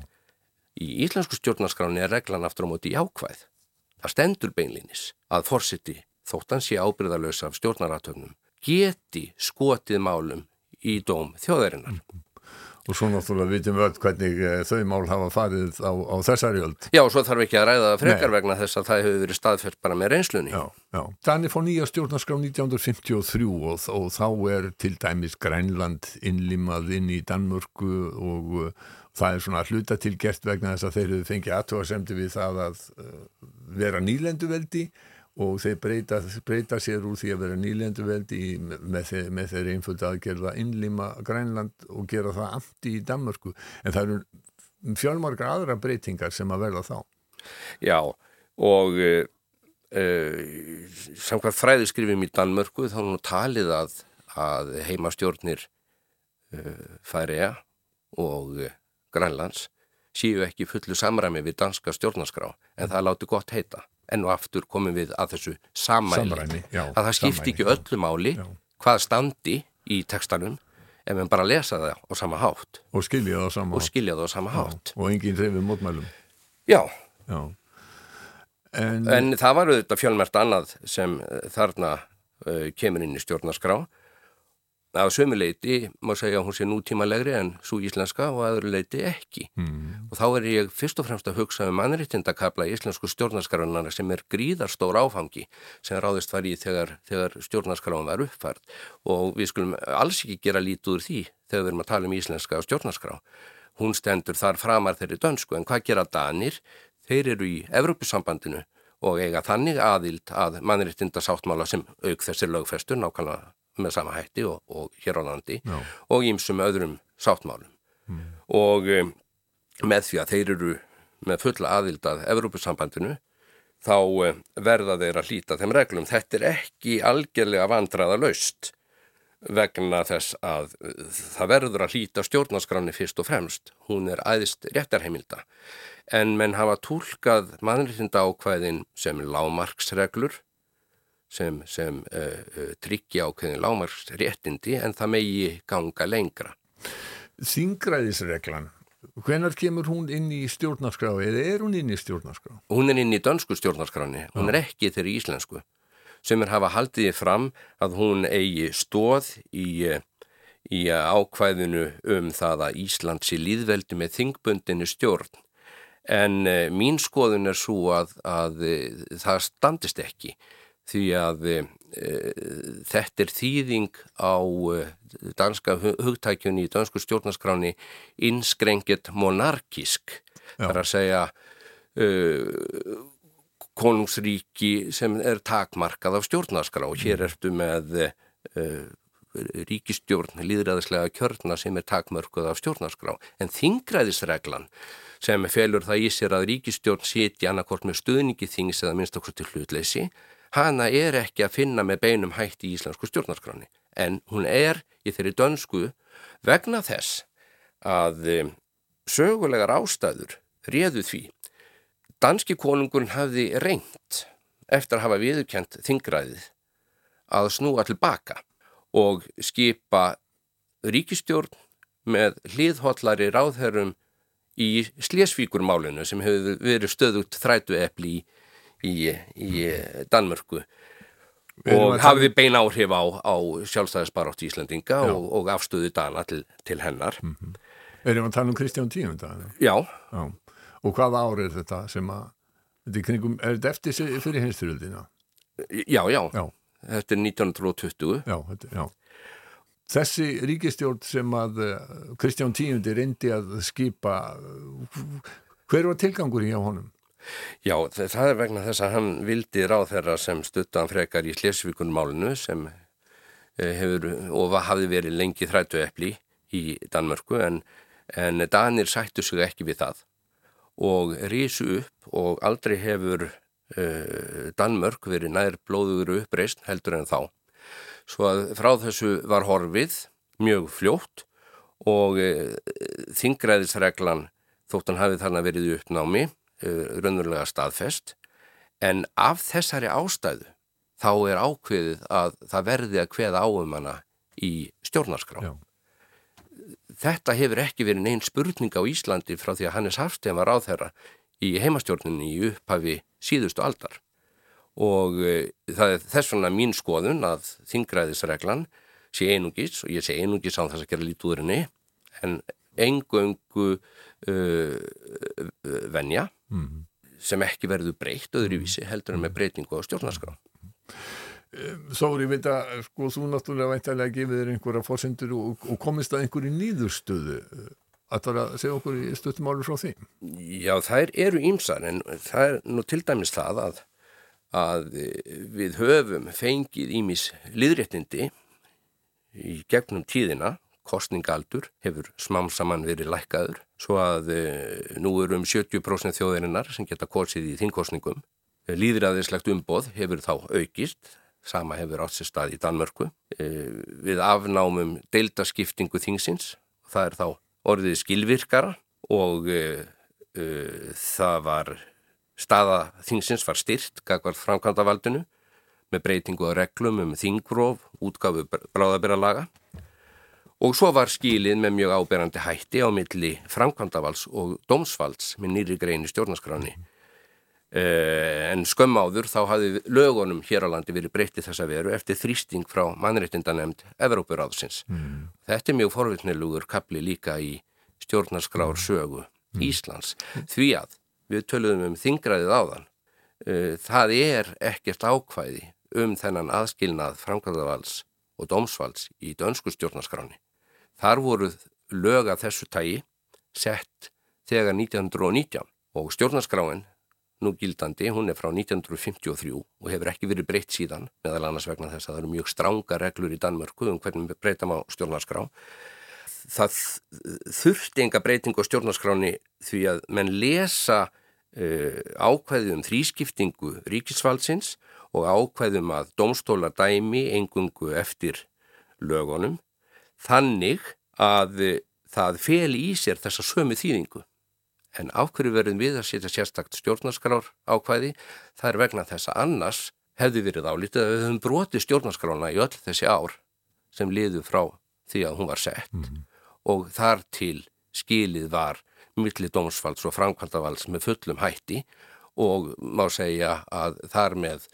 G: Í íslensku stjórnarskráni er reglan aftur á móti jákvæð. Það stendur beinlinis að forsiti þóttan sé ábyrðalösa af stjórnaratögnum geti skotið málum í dóm þjóðarinnar. Mm.
F: Og svo náttúrulega vitum við öll hvernig eh, þau mál hafa farið á, á þessari öld.
G: Já, og svo þarf ekki að ræða það frekar Nei. vegna þess að það hefur verið staðfært bara með reynslunni.
F: Já, já. Danir fór nýja stjórnarskrá 1953 og, og þá er til dæmis Grænland innlimað inn í Danmörku og uh, það er svona hluta til gert vegna þess að þeir eru fengið aðtóasemdi við það að uh, vera nýlenduveldi og þeir breyta, breyta sér úr því að vera nýlenduveldi með, með þeir einföldu aðgerða innlima Grænland og gera það amti í Danmörku. En það eru fjálmargar aðra breytingar sem að verða þá.
G: Já og uh, uh, samkvæmt fræðiskrifum í Danmörku þá er nú talið að, að heimastjórnir uh, færiða og Grænlands séu ekki fullu samræmi við danska stjórnarskrá en það láti gott heita enn og aftur komum við að þessu samræmi, já, að það skipti ekki öllu máli já. hvað standi í tekstanum ef við bara lesa það á sama hátt.
F: Og skilja það á sama,
G: það á sama hátt.
F: og enginn reyfið mótmælum.
G: Já, já. En, en það var auðvitað fjölmert annað sem þarna uh, kemur inn í stjórnarskrá Að sömuleiti má segja að hún sé nútímalegri en svo íslenska og aður leiti ekki. Mm. Og þá er ég fyrst og fremst að hugsa um mannréttindakabla í íslensku stjórnarskaranar sem er gríðarstór áfangi sem ráðist var í þegar, þegar stjórnarskarán var uppfært. Og við skulum alls ekki gera lítið úr því þegar við erum að tala um íslenska stjórnarskrá. Hún stendur þar framar þeirri dönsku en hvað gera Danir? Þeir eru í Evrópusambandinu og eiga þannig aðild að mannréttindasáttmála sem auk þessir lögfestur nákvæmlega með sama hætti og, og hér á landi Já. og ímsum öðrum sáttmálum mm. og um, með því að þeir eru með fulla aðild að Evrópusambandinu þá um, verða þeir að hlýta þeim reglum. Þetta er ekki algjörlega vandraða laust vegna þess að það verður að hlýta stjórnarskranni fyrst og fremst. Hún er aðist réttarheimilda en menn hafa tólkað mannriðinda ákvæðin sem lámarksreglur sem, sem uh, tryggja ákveðin lámarst réttindi en það megi ganga lengra.
F: Þingræðisreglan, hvenar kemur hún inn í stjórnarskrá eða er hún inn í stjórnarskrá?
G: Hún er inn í dönsku stjórnarskráni, hún er ekki þeirri íslensku sem er hafa haldið fram að hún eigi stóð í, í ákvæðinu um það að Ísland sé líðveldi með þingbundinu stjórn en mín skoðun er svo að, að það standist ekki því að e, þetta er þýðing á e, danska hugtækjunni í dansku stjórnarskráni inskrenget monarkisk þar að segja e, konungsríki sem er takmarkað á stjórnarskrá. Og hér mm. ertu með ríkistjórn, líðræðislega kjörna sem er takmörkuð af stjórnarskrá. En þingræðisreglan sem felur það í sér að ríkistjórn siti annarkort með stuðningi þings eða minnst okkur til hlutleysi hana er ekki að finna með beinum hætti í íslensku stjórnarskráni en hún er í þeirri dönsku vegna þess að sögulegar ástæður réðu því. Danski konungun hafði reynt eftir að hafa viðkjent þingræðið að snúa tilbaka og skipa ríkistjórn með hliðhotlari ráðherrum í Slesvíkurmálinu sem hefur verið stöðugt þrætu epli í í, í Danmörku og hafði bein áhrif á, á sjálfstæðisbarátt í Íslandinga og, og afstöðu Dana til, til hennar mm -hmm.
F: Erum við að tala um Kristján Tíunda?
G: Já.
F: Já Og hvaða árið þetta sem að Þetta er, kringum, er þetta eftir fyrir heimstyrjöldina?
G: Já, já,
F: Já.
G: þetta er 1920
F: Já, þetta, já. Þessi ríkistjórn sem að eh, Kristján Tíundi reyndi að skipa, hver var tilgangur hjá honum?
G: Já, þa- það er vegna þess að hann vildi ráð þeirra sem stuttan frekar í Slesvíkunmálinu sem eh, hefur og hafði verið lengi þrætu epli í Danmörku en, en Danir sættu sig ekki við það og rísu upp og aldrei hefur uh, Danmörk verið nær blóðugur uppreist heldur en þá. Svo að frá þessu var horfið mjög fljótt og uh, þingræðisreglan þótt hann hafi þarna verið uppnámi raunverulega staðfest. En af þessari ástæðu þá er ákveðið að það verði að kveða áum hana í stjórnarskrá. Þetta hefur ekki verið neinn spurning á Íslandi frá því að Hannes Hafstein var ráðherra í heimastjórninni í upphafi síðustu aldar. Og e, það er þess vegna mín skoðun að þingræðisreglan sé einungis og ég sé einungis á þess að gera henni en engöngu uh, venja
F: Mm.
G: sem ekki verður breytt öðruvísi heldur en með breytingu á stjórnarskrá.
F: Þóri, ég veit að sko, þú náttúrulega væntalega gefið þér einhverja fórsendur og, og komist að einhverju nýðurstöðu. Ætlar að segja okkur í stuttum álu frá því?
G: Já, þær eru ímsar en það er nú til dæmis það að, að við höfum fengið ímis liðréttindi í gegnum tíðina, kostningaldur hefur smám saman verið lækkaður, svo að e, nú eru um 70% þjóðirinnar sem geta kosið í þingkostningum. Líðræðislegt umboð hefur þá aukist, sama hefur átt sér stað í Danmörku. E, við afnámum deildaskiptingu þingsins, það er þá orðið skilvirkara og e, e, það var staða þingsins var styrt gagvart framkvæmdavaldinu með breytingu á reglum um þingróf, útgafu bráðabiralaga og svo var skilið með mjög áberandi hætti á milli framkvæmdavals og dómsvalds með nýri grein í stjórnaskráni. Eh, en skömm áður þá hafði lögunum hér á landi verið breytið þessa veru eftir þrýsting frá mannréttindanemnd Evrópuráðsins. Mm. Þetta er mjög forvittnilugur kapli líka í stjórnarskrár sögu Íslands því að við töluðum um þingræðið áðan. Eh, það er ekkert ákvæði um þennan aðskilnað framkvæmdavals og dómsvalds í dönsku stjórnarskráni. Þar voru lög af þessu tægi sett þegar 1919 og stjórnarskráin nú gildandi, hún er frá 1953 og hefur ekki verið breytt síðan meðal annars vegna þess að það eru mjög stránga reglur í Danmörku um hvernig við breytam á stjórnarskrá. Það þurfti enga breyting á stjórnarskráni því að menn lesa uh, ákvæði um þrískiptingu ríkisvaldsins og ákvæðum að domstóla dæmi engungu eftir lögunum þannig að uh, það fel í sér þessa sömu þýðingu. En ákverju verðum við að setja sérstakt stjórnarskrár ákvæði, það er vegna þess að annars hefði verið álítið að við höfum brotið stjórnarskrána í öll þessi ár sem liðu frá því að hún var sett mm -hmm. og þar til skilið var milli dómsfalds og framkvæmdavalds með fullum hætti og má segja að þar með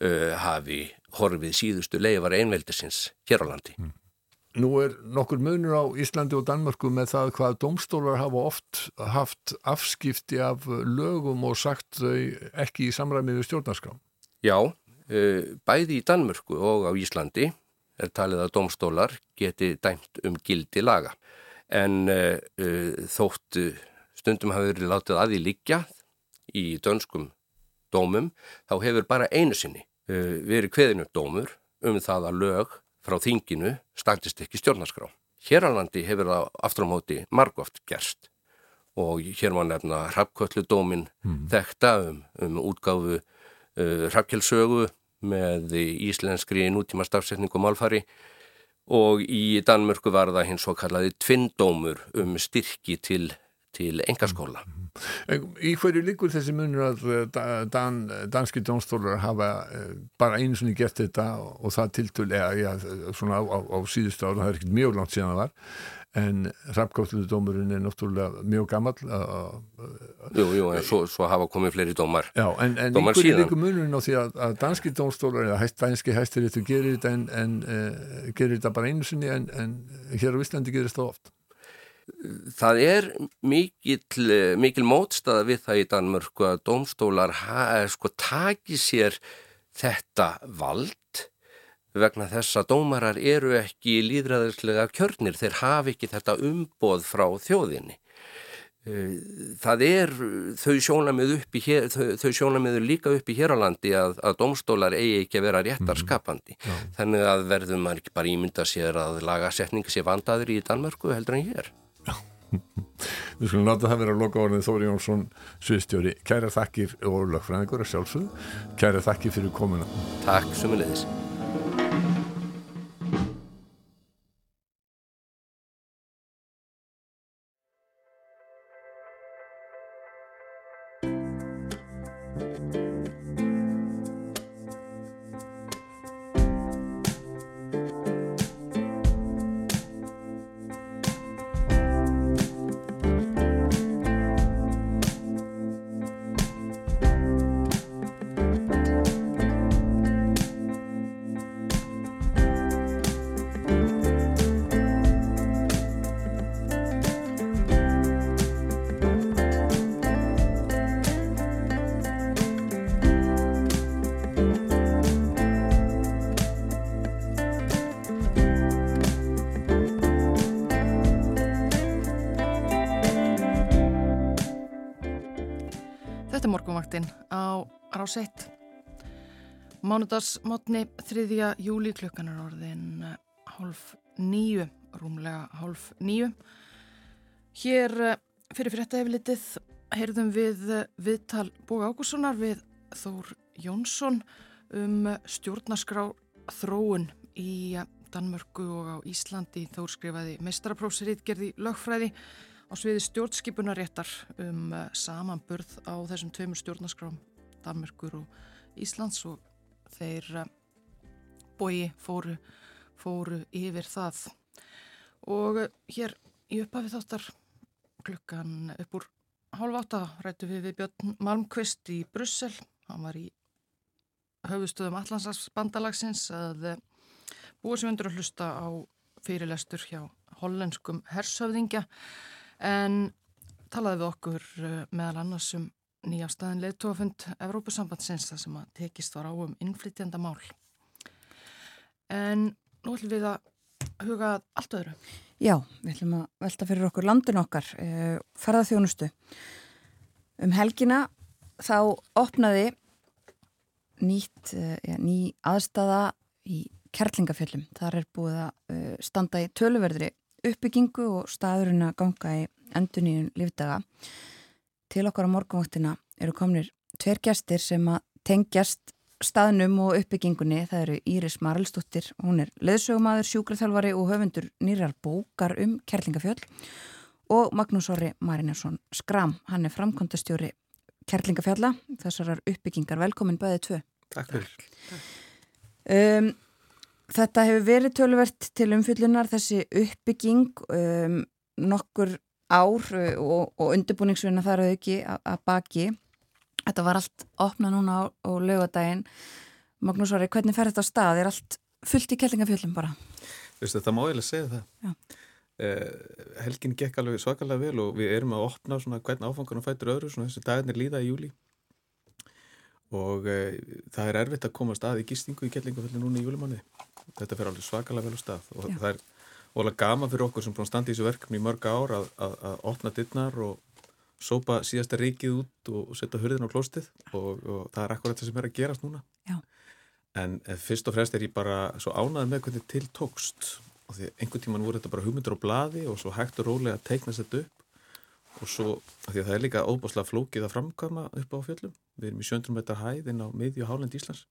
G: uh, hafi horfið síðustu leifar einveldisins hér á landi. Mm.
F: Nú er nokkur munur á Íslandi og Danmörku með það hvað domstólar hafa oft haft afskipti af lögum og sagt þau ekki í samræmið við stjórnarskrám.
G: Já, bæði í Danmörku og á Íslandi er talið að domstólar geti dæmt um gildi laga. En þótt stundum hafi verið látið að því líkja í dönskum dómum, þá hefur bara einu sinni verið kveðinu dómur um það að lög frá þinginu stangtist ekki stjórnarskrá. Hér á landi hefur það aftur á móti margóft gerst og hér má nefna hrappkvölludómin mm. þekta um, um útgáfu uh, hrappkjölsögu með íslenskri nútíma stafsetning og málfari og í Danmörku var það hins svo kallaði tvindómur um styrki til, til engaskóla. Mm.
F: Í hverju líkur þessi munur að dan, danski dónstólar hafa bara einu svona gert þetta og það tiltöl eða svona á, á, á síðustu ára, það er ekkert mjög langt síðan það var en rappgáttluðdómurinn er náttúrulega mjög gammal
G: Jú, jú, en svo, svo hafa komið fleiri dómar.
F: Já, en, en í hverju líkur munurinn á því að, að danski dónstólar eða hæst, danski hæstir þetta gerir þetta en, en uh, gerir þetta bara einu sinni en, en hér á Íslandi gerir þetta oft
G: Það er mikil, mikil mótstaða við það í Danmörku að domstólar ha, sko, taki sér þetta vald vegna þess að dómarar eru ekki líðræðislega kjörnir, þeir hafi ekki þetta umboð frá þjóðinni. Eh, það er þau sjónamiðu líka upp í hér á landi að, að domstólar eigi ekki að vera réttarskapandi. Mm -hmm. Þannig að verðum maður ekki bara ímynda sér að lagasetningi sé vandaður í Danmörku heldur en hér.
F: Við skulum láta það vera að loka orðin Þóri Jónsson Sviðstjóri. Kæra þakkir og lögfræðingur að sjálfsögðu. Kæra þakkir fyrir komuna.
G: Takk sumulegis.
B: rás Mánudagsmotni 3. júli klukkan er orðin eh, hálf nýju, rúmlega hálf nýju. Hér eh, fyrir fyrir þetta eflitið heyrðum við eh, viðtal Bóga Ágússonar við Þór Jónsson um stjórnarskrá þróun í Danmörku og á Íslandi. Þór skrifaði mestraprófsirítgerði lögfræði á sviði stjórnskipunaréttar um samanburð á þessum tveimur stjórnarskrám Danmörkur og Íslands og þeir eh, bói fóru, fóru yfir það. Og eh, hér í upphafi þáttar klukkan upp úr hálf átta rættu við við Björn Malmqvist í Brussel, hann var í höfustöðum Allandsbandsbandalagsins að eh, búa sem undur að hlusta á fyrirlestur hjá hollenskum hersöfðingja en talaði við okkur meðal annars um nýjafstæðin leðtófund Evrópusambandsins það sem að tekist var á um innflytjanda mál. En nú ætlum við að huga allt öðru.
A: Já, við ætlum að velta fyrir okkur landin okkar, eh, ferðarþjónustu. Um helgina þá opnaði nýtt, eh, ný aðstæða í Kerlingafjöllum. Þar er búið að eh, standa í töluverðri uppbyggingu og staðurinn að ganga í enduníun lífdaga. Til okkar á morgunvaktina eru komnir tver gestir sem að tengjast staðnum og uppbyggingunni. Það eru Íris Marlsdóttir, hún er leðsögumadur, sjúkraþjálfari og höfundur nýrar bókar um Kerlingafjöld og Magnús Orri Marinjarsson Skram, hann er framkontastjóri Kerlingafjalla, þessarar uppbyggingar. Velkomin bæðið tvö.
H: Takk fyrir.
A: Um, þetta hefur verið tölvert til umfyllunar þessi uppbygging um, nokkur ár og, og undirbúningsvinna þar ekki að baki. Þetta var allt opna núna á, á lögadaginn. Magnús Varri, hvernig fer þetta á stað? Er allt fullt í kellingafjöldum bara?
H: Vistu, það má ég alveg segja það. Eh, helgin gekk alveg svakalega vel og við erum að opna svona hvern áfangan og fætur öðru, svona þessi dagarnir líða í júli og eh, það er erfitt að koma að stað í gistingu í kellingafjöldum núna í júlimanni. Þetta fer alveg svakalega vel á stað og Já. það er og alveg gama fyrir okkur sem búin að standa í þessu verkefni í mörg ár að, að, að opna dittnar og sópa síðasta reikið út og, og setja hurðin á klóstið og, og það er akkurat það sem er að gerast núna.
A: Já.
H: en fyrst og fremst er ég bara svo ánað með hvernig til tókst og því einhvern tíman voru þetta bara hugmyndur á bladi og svo hægt og rólega að teikna þetta upp og svo, því að það er líka óbáslega flókið að framkama upp á fjöllum. Við erum í 700 metrar hæð inn á miðju hálend Íslands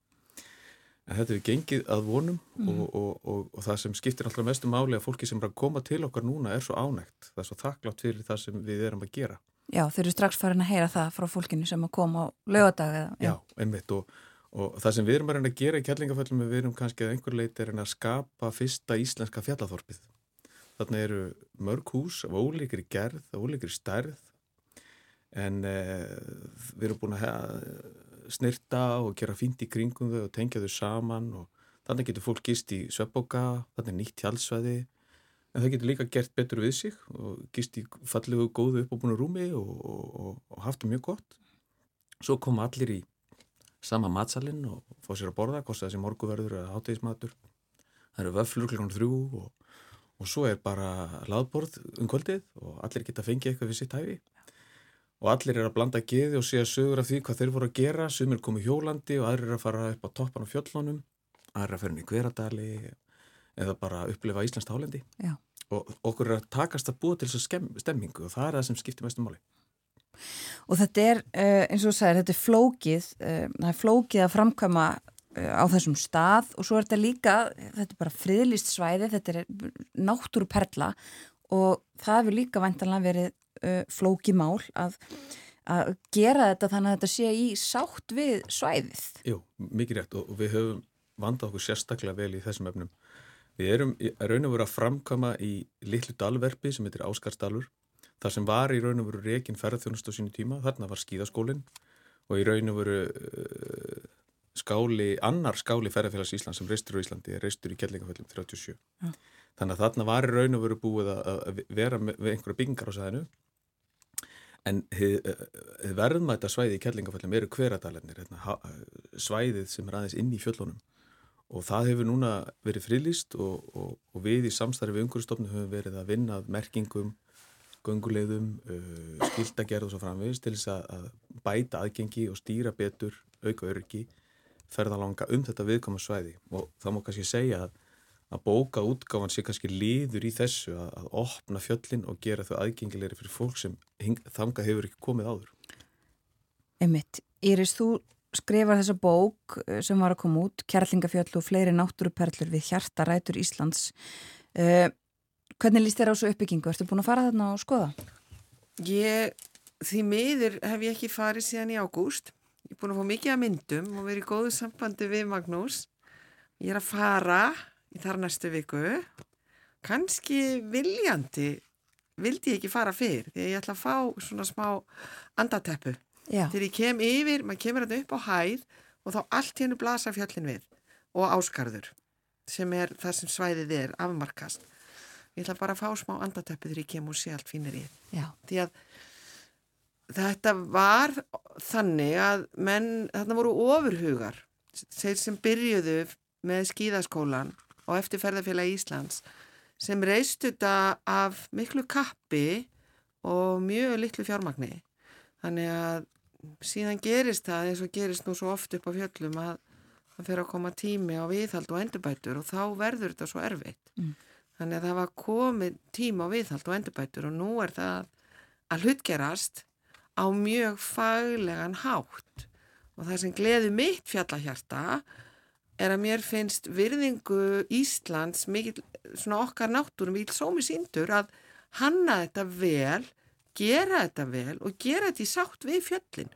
H: en þetta er gengið að vonum mm. og, og, og, og það sem skiptir alltaf mestu máli að fólki sem er að koma til okkar núna er svo ánægt, það er svo þakklátt fyrir það sem við erum að gera.
A: Já, þeir eru strax farin að heyra það frá fólkinu sem að koma á lögadag eða.
H: Já, einmitt og það sem við erum að reyna að gera í kjallingaföllum við erum kannski að einhver leiti að reyna að skapa fyrsta íslenska fjallathorpið. Þannig eru mörg hús af ólíkri gerð, ólíkri stærð en eh, við erum búin að snirta og gera fínt í kringum þau og tengja þau saman og þannig getur fólk gist í Sveppoka, þannig nýtt hjálpsvæði en það getur líka gert betur við sig og gist í fallegu góðu uppbúinu rúmi og, og, og haft það mjög gott. Svo koma allir í sama matsalinn og fá sér að borða kosta þessi morguverður eða hátegismatur það eru vöflur klukkan þrjú og, og svo er bara laðborð um kvöldið og allir geta fengið eitthvað við sitt hæfi og allir er að blanda geði og segja sögur af því hvað þeir voru að gera. Sumir komið hjólandi og aðrir er að fara upp á toppan á fjöllunum. Aðrir að inn í hveradali eða bara upplifa Íslands tálendi og okkur er að takast að búa til þessu stemmingu og það er það sem skiptir mestum máli.
A: Og þetta er, uh, eins og þú sagir, þetta er flókið, uh, það er flókið að framkvæma uh, á þessum stað. Og svo er þetta líka, þetta er bara friðlist svæði, þetta er náttúruperla og það hefur líka vantanlega verið flókið mál að, að gera þetta þannig að þetta sé í sátt við svæðið.
H: Jú, mikið rétt og við höfum vandað okkur sérstaklega vel í þessum efnum. Við erum raun og veru að framkama í litlu dalverfi sem heitir Áskarstallur þar sem var í raun og veru reygin ferðarþjónust á sínu tíma, þarna var skíðaskólinn og í raun og veru uh, skáli, annar skáli ferðarfélags Ísland sem reistur á Íslandi er reistur í Kjellingaföllum 37. Ja. Þannig að þarna var í raun og veru búið að vera með, einhverja byggingar á sæðinu en verðmæta svæði í Kjellingaföllum eru hveradalennir, hérna, svæðið sem er aðeins inn í fjöllunum. Og það hefur núna verið frilýst og, og, og við í samstarfi við umhverjastofnum höfum verið að vinna merkingum göngulegðum, uh, skildagerð og svo framvegist til þess að bæta aðgengi og stýra betur auka örgi, ferðalanga um þetta viðkoma svæði. Og þá má kannski segja að, að bóka útgáfan sé kannski líður í þessu að, að opna fjöllin og gera þau aðgengilegri fyrir fólk sem þanga hefur ekki komið áður.
A: Emmitt, Íris, þú skrifar þessa bók sem var að koma út, Kjærlingafjöll og fleiri náttúruperlur við hjartarætur Íslands. Uh, Hvernig líst þér á svo uppbyggingu? Ertu búin að fara þarna og skoða?
I: Ég, því miður hef ég ekki farið síðan í ágúst. Ég er búin að fá mikið að myndum og verið í góðu sambandi við Magnús. Ég er að fara í þar næstu viku. Kanski viljandi vildi ég ekki fara fyrr því ég ætla að fá svona smá andateppu. Já. Þegar ég kem yfir, maður kemur þetta upp á hæð og þá allt hennu blasa fjöllin við og áskarður sem er það sem svæðið er afmarkast ég ætla bara að fá smá andatöppu þegar ég kem og sé allt fínir í því að þetta var þannig að menn, þarna voru ofurhugar þeir sem byrjuðu með skíðaskólan og eftir ferðarfélag Íslands sem reist þetta af miklu kappi og mjög litlu fjármagni. Þannig að síðan gerist það eins og gerist nú svo oft upp á fjöllum að það fyrir að koma tími á viðhald og endurbætur og þá verður þetta svo erfitt. Mm. Þannig að það var komið tíma á viðhald og endurbætur og nú er það að hlutgerast á mjög faglegan hátt. Og það sem gleði mitt fjallahjarta er að mér finnst virðingu Íslands mikil, svona okkar náttúrum vil sómi síndur að hanna þetta vel, gera þetta vel og gera þetta í sátt við fjöllin.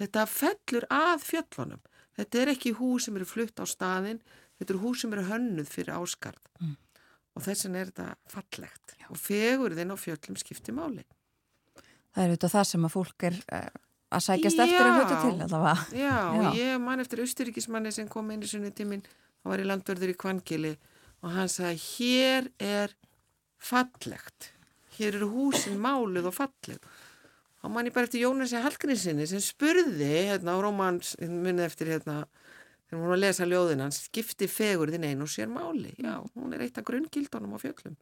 I: Þetta fellur að fjöllunum. Þetta er ekki hús sem eru flutt á staðin, þetta eru hús sem eru hönnuð fyrir áskarð. Mm og þess vegna er þetta fallegt Já. og fegurðin á fjöllum skiptir máli.
A: Það er auðvitað það sem að fólk er uh, að sækjast Já. eftir að hluta til allavega.
I: Já, Já, og ég man eftir austuríkismanni sem kom einu sunni tímin, það var í landverður í Kvangili og hann sagði, hér er fallegt, hér eru húsin máluð og falleg. Þá man ég bara eftir Jónasi Hallgrísinni sem spurði, hérna á Rómans, munið eftir hérna, þegar hún var að lesa ljóðin hans skipti fegurðin einu og sér máli? Já, hún er eitt af grunngildunum á fjöllum.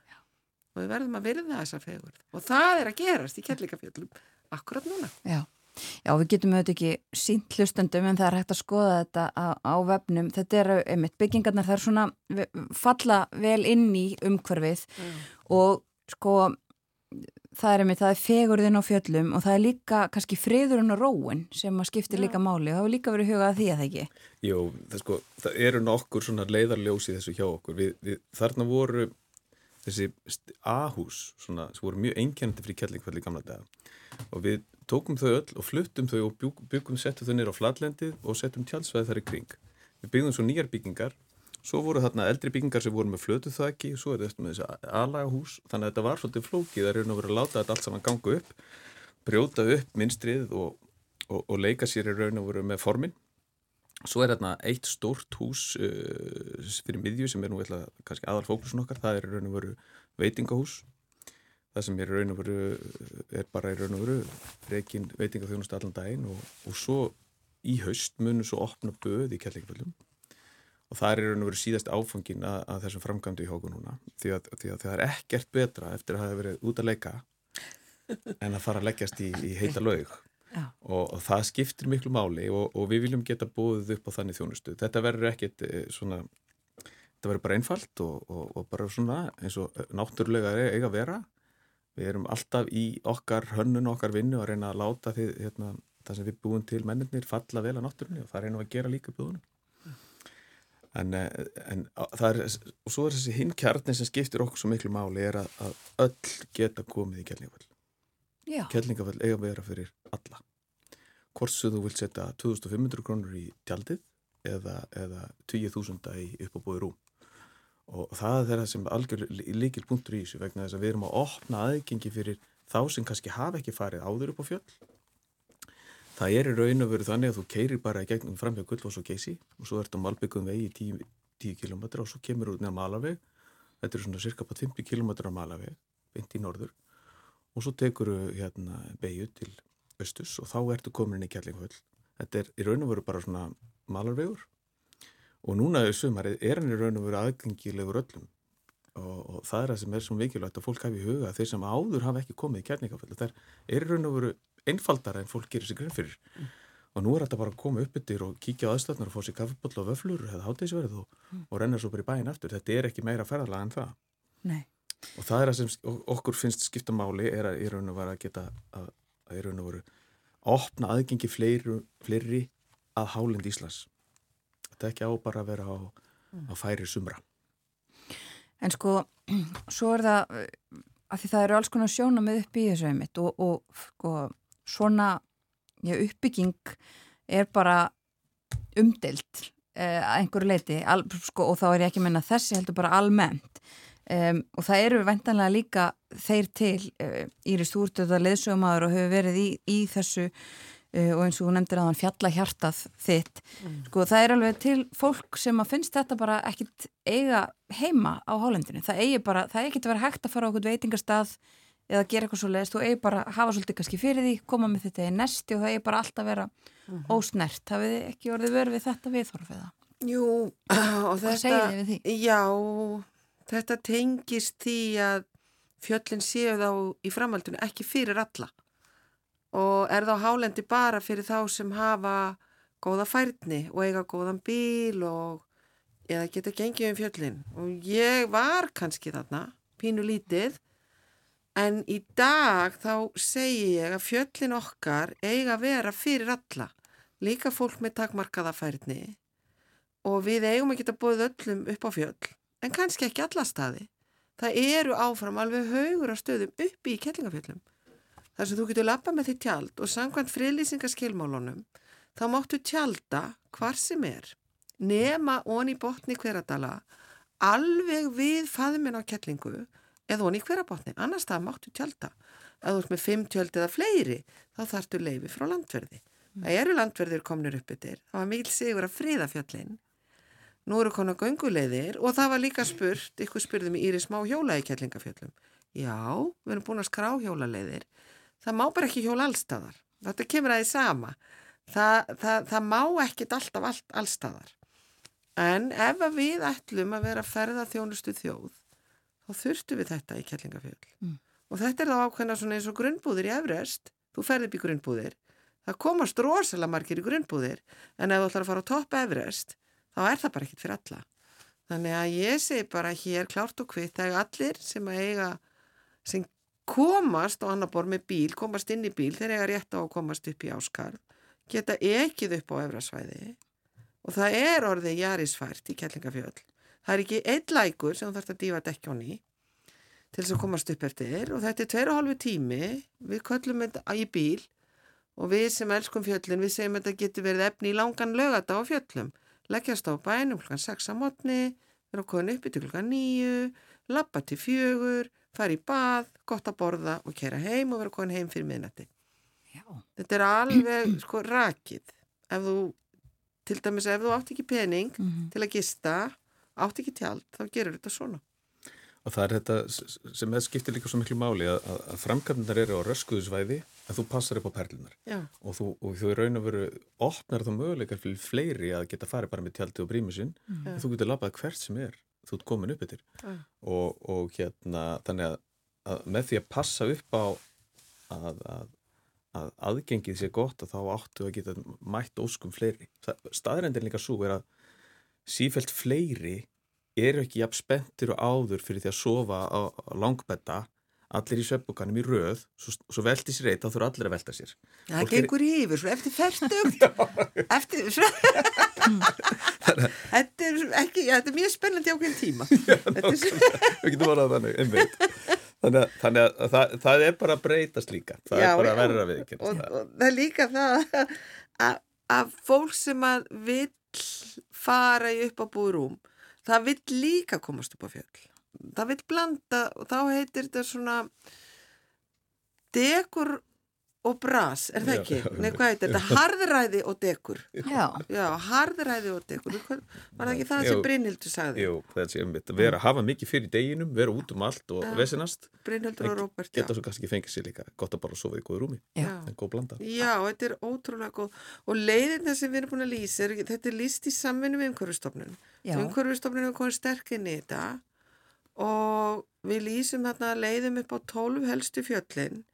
I: Og við verðum að verða þessa fegurð. Og það er að gerast í kellikafjöllum akkurat núna.
A: Já, já við getum auðvitað ekki sínt hlustendum en það er hægt að skoða þetta á, á vefnum. Þetta eru, einmitt, byggingarnar það er svona falla vel inn í umhverfið já. og sko það er einmitt, það er fegurðin á fjöllum og það er líka kannski friðurinn og róin sem að skiptir líka máli og það hefur líka verið hugað að því að það ekki?
H: Jú, það, sko, það eru nokkur svona leiðarljósi þessu hjá okkur. Við, við, þarna voru þessi ahús svona, sem voru mjög einkennandi fyrir kjallingfalli í gamla daga. Og við tókum þau öll og fluttum þau og byggum settum þau nýra á fladlendi og settum tjálsvæði þar í kring. Við byggðum svo nýjar byggingar. Svo voru þarna eldri byggingar sem voru með flötuþaki svo er þetta með þessi aðlagahús þannig að þetta var svolítið flókið það er raun og verið að láta þetta allt saman ganga upp brjóta upp minnstrið og, og, og leika sér í raun og verið með formin. Svo er þarna eitt stórt hús uh, fyrir miðju sem er nú eitthvað kannski aðal fókusun okkar, það er raun og veru veitingahús það sem er raun og veru er bara í raun og veru reygin veitingaþjónust allan daginn og, og svo í haust munum svo opna böð í Kjellingfjöldum og það er raun og veru síðast áfangin að, að þessum framgandu í hóku núna því að, því að það er ekkert betra eftir að hafa verið út að leika en að fara að leggjast í, í heita laug og, og það skiptir miklu máli og, og við viljum geta búið upp á þannig þjónustu. Þetta verður ekkit eh, svona, þetta verður bara einfalt og, og bara svona eins og náttúrulega eiga að vera. Við erum alltaf í okkar hönnun og okkar vinnu að reyna að láta því, hérna, það sem við búum til mennir falla vel á náttúrunni og það reynum að gera líka búðunum. En, eh, en það er, og svo er þessi hinn kjarnin sem skiptir okkur svo miklu máli er að, að öll geta komið í Kjellingafell. Kjellingafell eiga að vera fyrir alla. Hvort sem þú vilt setja 2500 krónur í tjaldið eða, eða 20.000 í uppábúið rúm. Og það er það sem algjör líkil punktur í þessu vegna þess að við erum að opna aðgengi fyrir þá sem kannski hafa ekki farið áður upp á fjöll. Það er í raun og veru þannig að þú keirir bara í gegnum fram hjá Gullfoss og Geysi og svo ert á Malbyggum vegi í 10, 10 km og svo kemur út neða Malaveg. Þetta er svona cirka på 50 km á Malaveg, 20 í norður og svo tekur við hérna beigju til östus og þá ertu komin inn í Kjellingaföll. Þetta er í raun og veru bara svona malarvegur og núna í sumarið er hann í raun og veru aðgengilegur öllum og, og það er það sem er svo mikilvægt að fólk hafi í huga þeir sem áður hafa ekki komið í Kjellingaföll. Það er í raun og veru einfaldara en fólk gerir sig grein fyrir mm. og nú er þetta bara að koma upp yttir og kíkja á aðstöðnar og fá sér kaffepoll og vöflur eða hátteisverð og, mm. og renna svo bara í bæin aftur. Þetta er ekki meira ferðalega en það.
A: Nei
H: og það er að sem okkur finnst skipta máli er að í raun og vera að geta að, í raun og veru opna aðgengi fleiri, fleiri að Hálind Íslands þetta ekki á bara að vera á, á færi sumra.
A: En sko, svo er það að því það eru alls konar sjónamið upp í þessu einmitt og, og sko, svona já, uppbygging er bara umdelt eh, að einhverju leiti al, sko, og þá er ég ekki að menna þessi heldur bara almennt. Um, og það eru vendanlega líka þeir til uh, Íris Þúrtöða leðsögumadur og hefur verið í, í þessu og eins og þú nefndir að hann fjalla hjartað þitt mm. sko það er alveg til fólk sem að finnst þetta bara ekkit eiga heima á hálendinu, það eigi bara það eigi ekki að vera hægt að fara á okkur veitingastað eða gera eitthvað svo leiðist, þú eigi bara hafa svolítið kannski fyrir því, koma með þetta í nesti og það eigi bara alltaf vera mm -hmm. ósnert hafið þið ekki orðið verið við þetta viðhorfiða?
I: Jú, og þetta Já Þetta tengist því að fjöllin séu þá í framhaldinu ekki fyrir alla og er þá hálendi bara fyrir þá sem hafa góða færni og eiga góðan bíl og eða geta gengið um fjöllin og ég var kannski þarna, pínu lítið en í dag þá segi ég að fjöllin okkar eiga að vera fyrir alla líka fólk með takmarkaða færni og við eigum að bóða öllum upp á fjöll en kannski ekki alla staði. Það eru áfram alveg haugur á stöðum uppi í kettlingafjöllum. Þar sem þú getur lappa með því tjald og sangkvæmt friðlýsingaskilmálunum þá máttu tjalda hvar sem er nema onni botni hverjadala alveg við faðminn á kettlingu eða onni hverjabotni. Annars það máttu tjalda. Ef þú ert með fimm tjöld eða fleiri þá þartu leifi frá landverði. Það eru landverðir komnir upp yfir. Það var mikil sigur að friða fjöllin Nú eru konar göngulegðir og það var líka spurt, ykkur spurði mig Íris má hjóla í Kjellingafjöllum. Já, við erum búin að skrá hjólalegðir. Það má bara ekki hjóla allstæðar. Þetta kemur að því sama. Það, það, það má ekkit alltaf all, allstæðar. En ef við ætlum að vera ferða þjónustu þjóð, þá þurftu við þetta í Kjellingafjöll. Mm. Og þetta er þá ákveðna svona eins og grunnbúðir í Efrest. Þú ferði upp í grunnbúðir. Það komast rosalega margir í grunnbúðir, en ef þú ætlar að fara á topp Efrest, þá er það bara ekkit fyrir alla. Þannig að ég segi bara hér klárt og hvitt þegar allir sem að eiga, sem komast á annar borð með bíl, komast inn í bíl þegar eiga rétt á að komast upp í áskarð, geta ekið upp á efrasvæði. Og það er orðið jarisfært í Kjellingafjöld. Það er ekki einn lækur sem þú þarfst að dífa dekkjóni til þess að komast upp eftir. Og þetta er tveir og halvu tími, við köllum þetta í bíl. Og við sem elskum fjöllin, við segjum að þetta getur verið efni í langan lögata á fjöllum. Leggjast á bænum klukkan 6 á mótni, vera komin upp í klukkan 9, lappa til fjögur, fara í bað, gott að borða og kera heim og vera komin heim fyrir miðnætti. Þetta er alveg sko rakið. Ef þú til dæmis ef þú átt ekki pening til að gista, átt ekki tjald, þá gerur þetta svona.
H: Og það er þetta sem það skiptir líka svo miklu máli að, að, að framkvæmdar eru á röskuðusvæði en þú passar upp á perlunar og þú, og þú er raun og veru opnar þá möguleikar fyrir fleiri að geta farið bara með tjaldi og brímusinn
I: Mm.
H: og þú getur labbað hvert sem er þú ert komin upp yfir
I: Já.
H: og, og hérna þannig að, að með því að passa upp á að, að, að aðgengið sé gott og þá áttu að geta mætt óskum fleiri. Staðrendin líka svo er að sífælt fleiri eru ekki jafn spenntir og áður fyrir því að sofa á, á langbetta allir í sveppukanum í röð svo, svo velti sér eitt, þá þurfa allir að velta sér.
I: Það
H: Fólk er-
I: gengur yfir, svo eftir færtugt, eftir, svo, þetta er ekki, já, þetta er mjög spennandi ákveðin tíma. Er
H: við getum orðað þannig, einmitt. Þannig að, þannig að það, það er bara að breytast líka. Það
I: Já,
H: er bara að verra við
I: og, og það er líka það að, að fólk sem að vill fara í upp á búrúm, það vill líka komast upp á fjöll. Það vill blanda og þá heitir þetta svona dekur og bras, er það
H: Já,
I: ekki?
H: já,
I: Nei, hvað heitir þetta? Harðræði og dekur.
A: Já,
I: Já, harðræði og dekur. Hvað- Var það ekki það sem
H: Jú.
I: Brynhildur sagði?
H: Jú, það sé einmitt að vera, hafa mikið fyrir deginum vera út um allt og
I: Já.
H: vesinast
I: Brynhildur og Róbert, já.
H: geta svo kannski fengið sér líka gott að bara sofa í góðu rúmi
A: Já.
H: en góð blanda
I: Já, þetta er ótrúlega góð og leiðin sem við erum búin að lýsa er, þetta er lýst í samvinni við umhverfistofnun
A: Já.
I: umhverfistofnun er komið sterk inn í þetta og við lýsum þarna leiðum upp á 12 helstu fjöllin.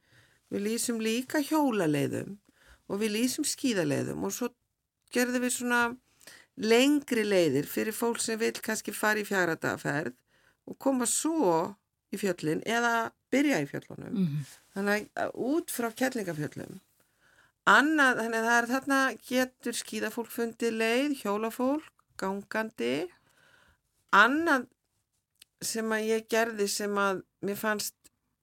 I: Við lýsum líka hjólaleiðum og við lýsum skíðaleiðum. Og svo gerðum við svona lengri leiðir fyrir fólk sem vil kannski fara í fjáradaferð og koma svo í fjöllin eða byrja í fjöllunum.
A: Mhm.
I: þannig að út frá kjellingafjöllum annað, þannig að það er þarna getur skíðafólk fundið leið, hjólafólk, gangandi. Annað sem að ég gerði sem að mér fannst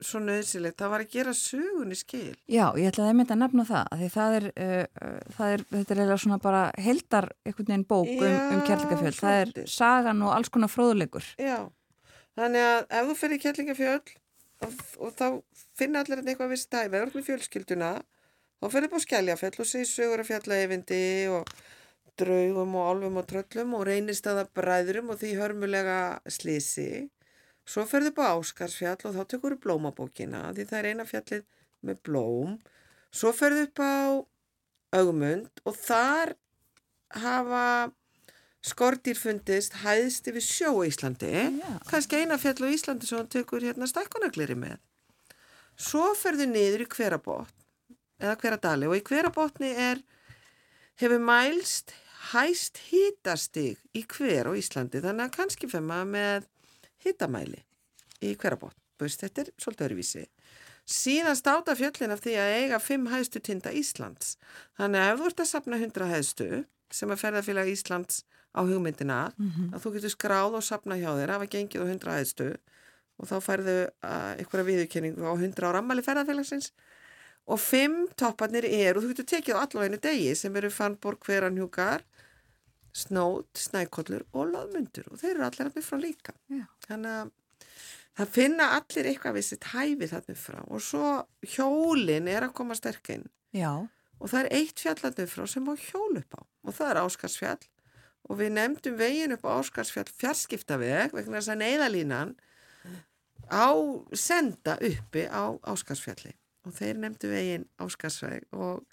I: svo nöðsilegt, það var að gera sögunni skil.
A: Já, ég ætlaði einmitt að nefna það, því það er, uh, uh, það er, þetta er eiginlega svona bara heldar einhvern veginn bók um, um
I: Já,
A: kjærleikafjöld. Það er sagan og alls konar fróðuleikur.
I: Já, þannig að ef þú fyrir kjellingafjöld og, og þá finna allir eitthvað við stæði, verður með fjölskylduna, þá fyrir upp á skæljafjöld og segir sögur af fjallaeyfindi og draugum og álfum og tröllum og reynist að það bræðurum og því hörmulega slísi. Svo ferðu upp á Áskarsfjall og þá tekur þú blómabókina því það er eina fjallið með blóm. Svo ferðu upp á augmund og þar hafa skortýr fundist hæðst yfir sjó á Íslandi.
A: Já.
I: Kannski eina fjall á Íslandi sem hann tekur hérna stækkunagleri með. Svo ferðu niður í hverabotn eða hveradali og í hverabotni er hefur mælst hæst hitastig í hver á Íslandi þannig að kannski fer maður með hitamæli í hverabotn. Búst, þetta er svolítið öruvísi. Síðan státa fjöllin af því að eiga fimm hæðstu tinda Íslands. Þannig að ef þú ert að sapna 100 hæðstu sem að ferðarfélag Íslands á hugmyndina að þú getur skráð og sapna hjá þér hafa gengið á 100 hæðstu og þá færðu uh, einhverja viðurkenningu á 100 ára ammali ferðarfélagsins og fimm topparnir eru og þú getur tekið á allaveginu degi sem eru Fannborg, Hveranhjúkar Snót, Snækollur og Lóðmundur og þeir eru allir hann frá líka.
A: Já.
I: þannig að það finna allir eitthvað við sitt hæfi þarna frá og svo hjólin er að koma sterkinn og það er eitt fjallarnu frá sem á hjól upp á og það er Áskarsfjall og við nefndum vegin upp á Áskarsfjall fjarskiptaveg vegna þess að neyðalínan á senda uppi á Áskarsfjalli og þeir nefndu vegin Áskarsveg og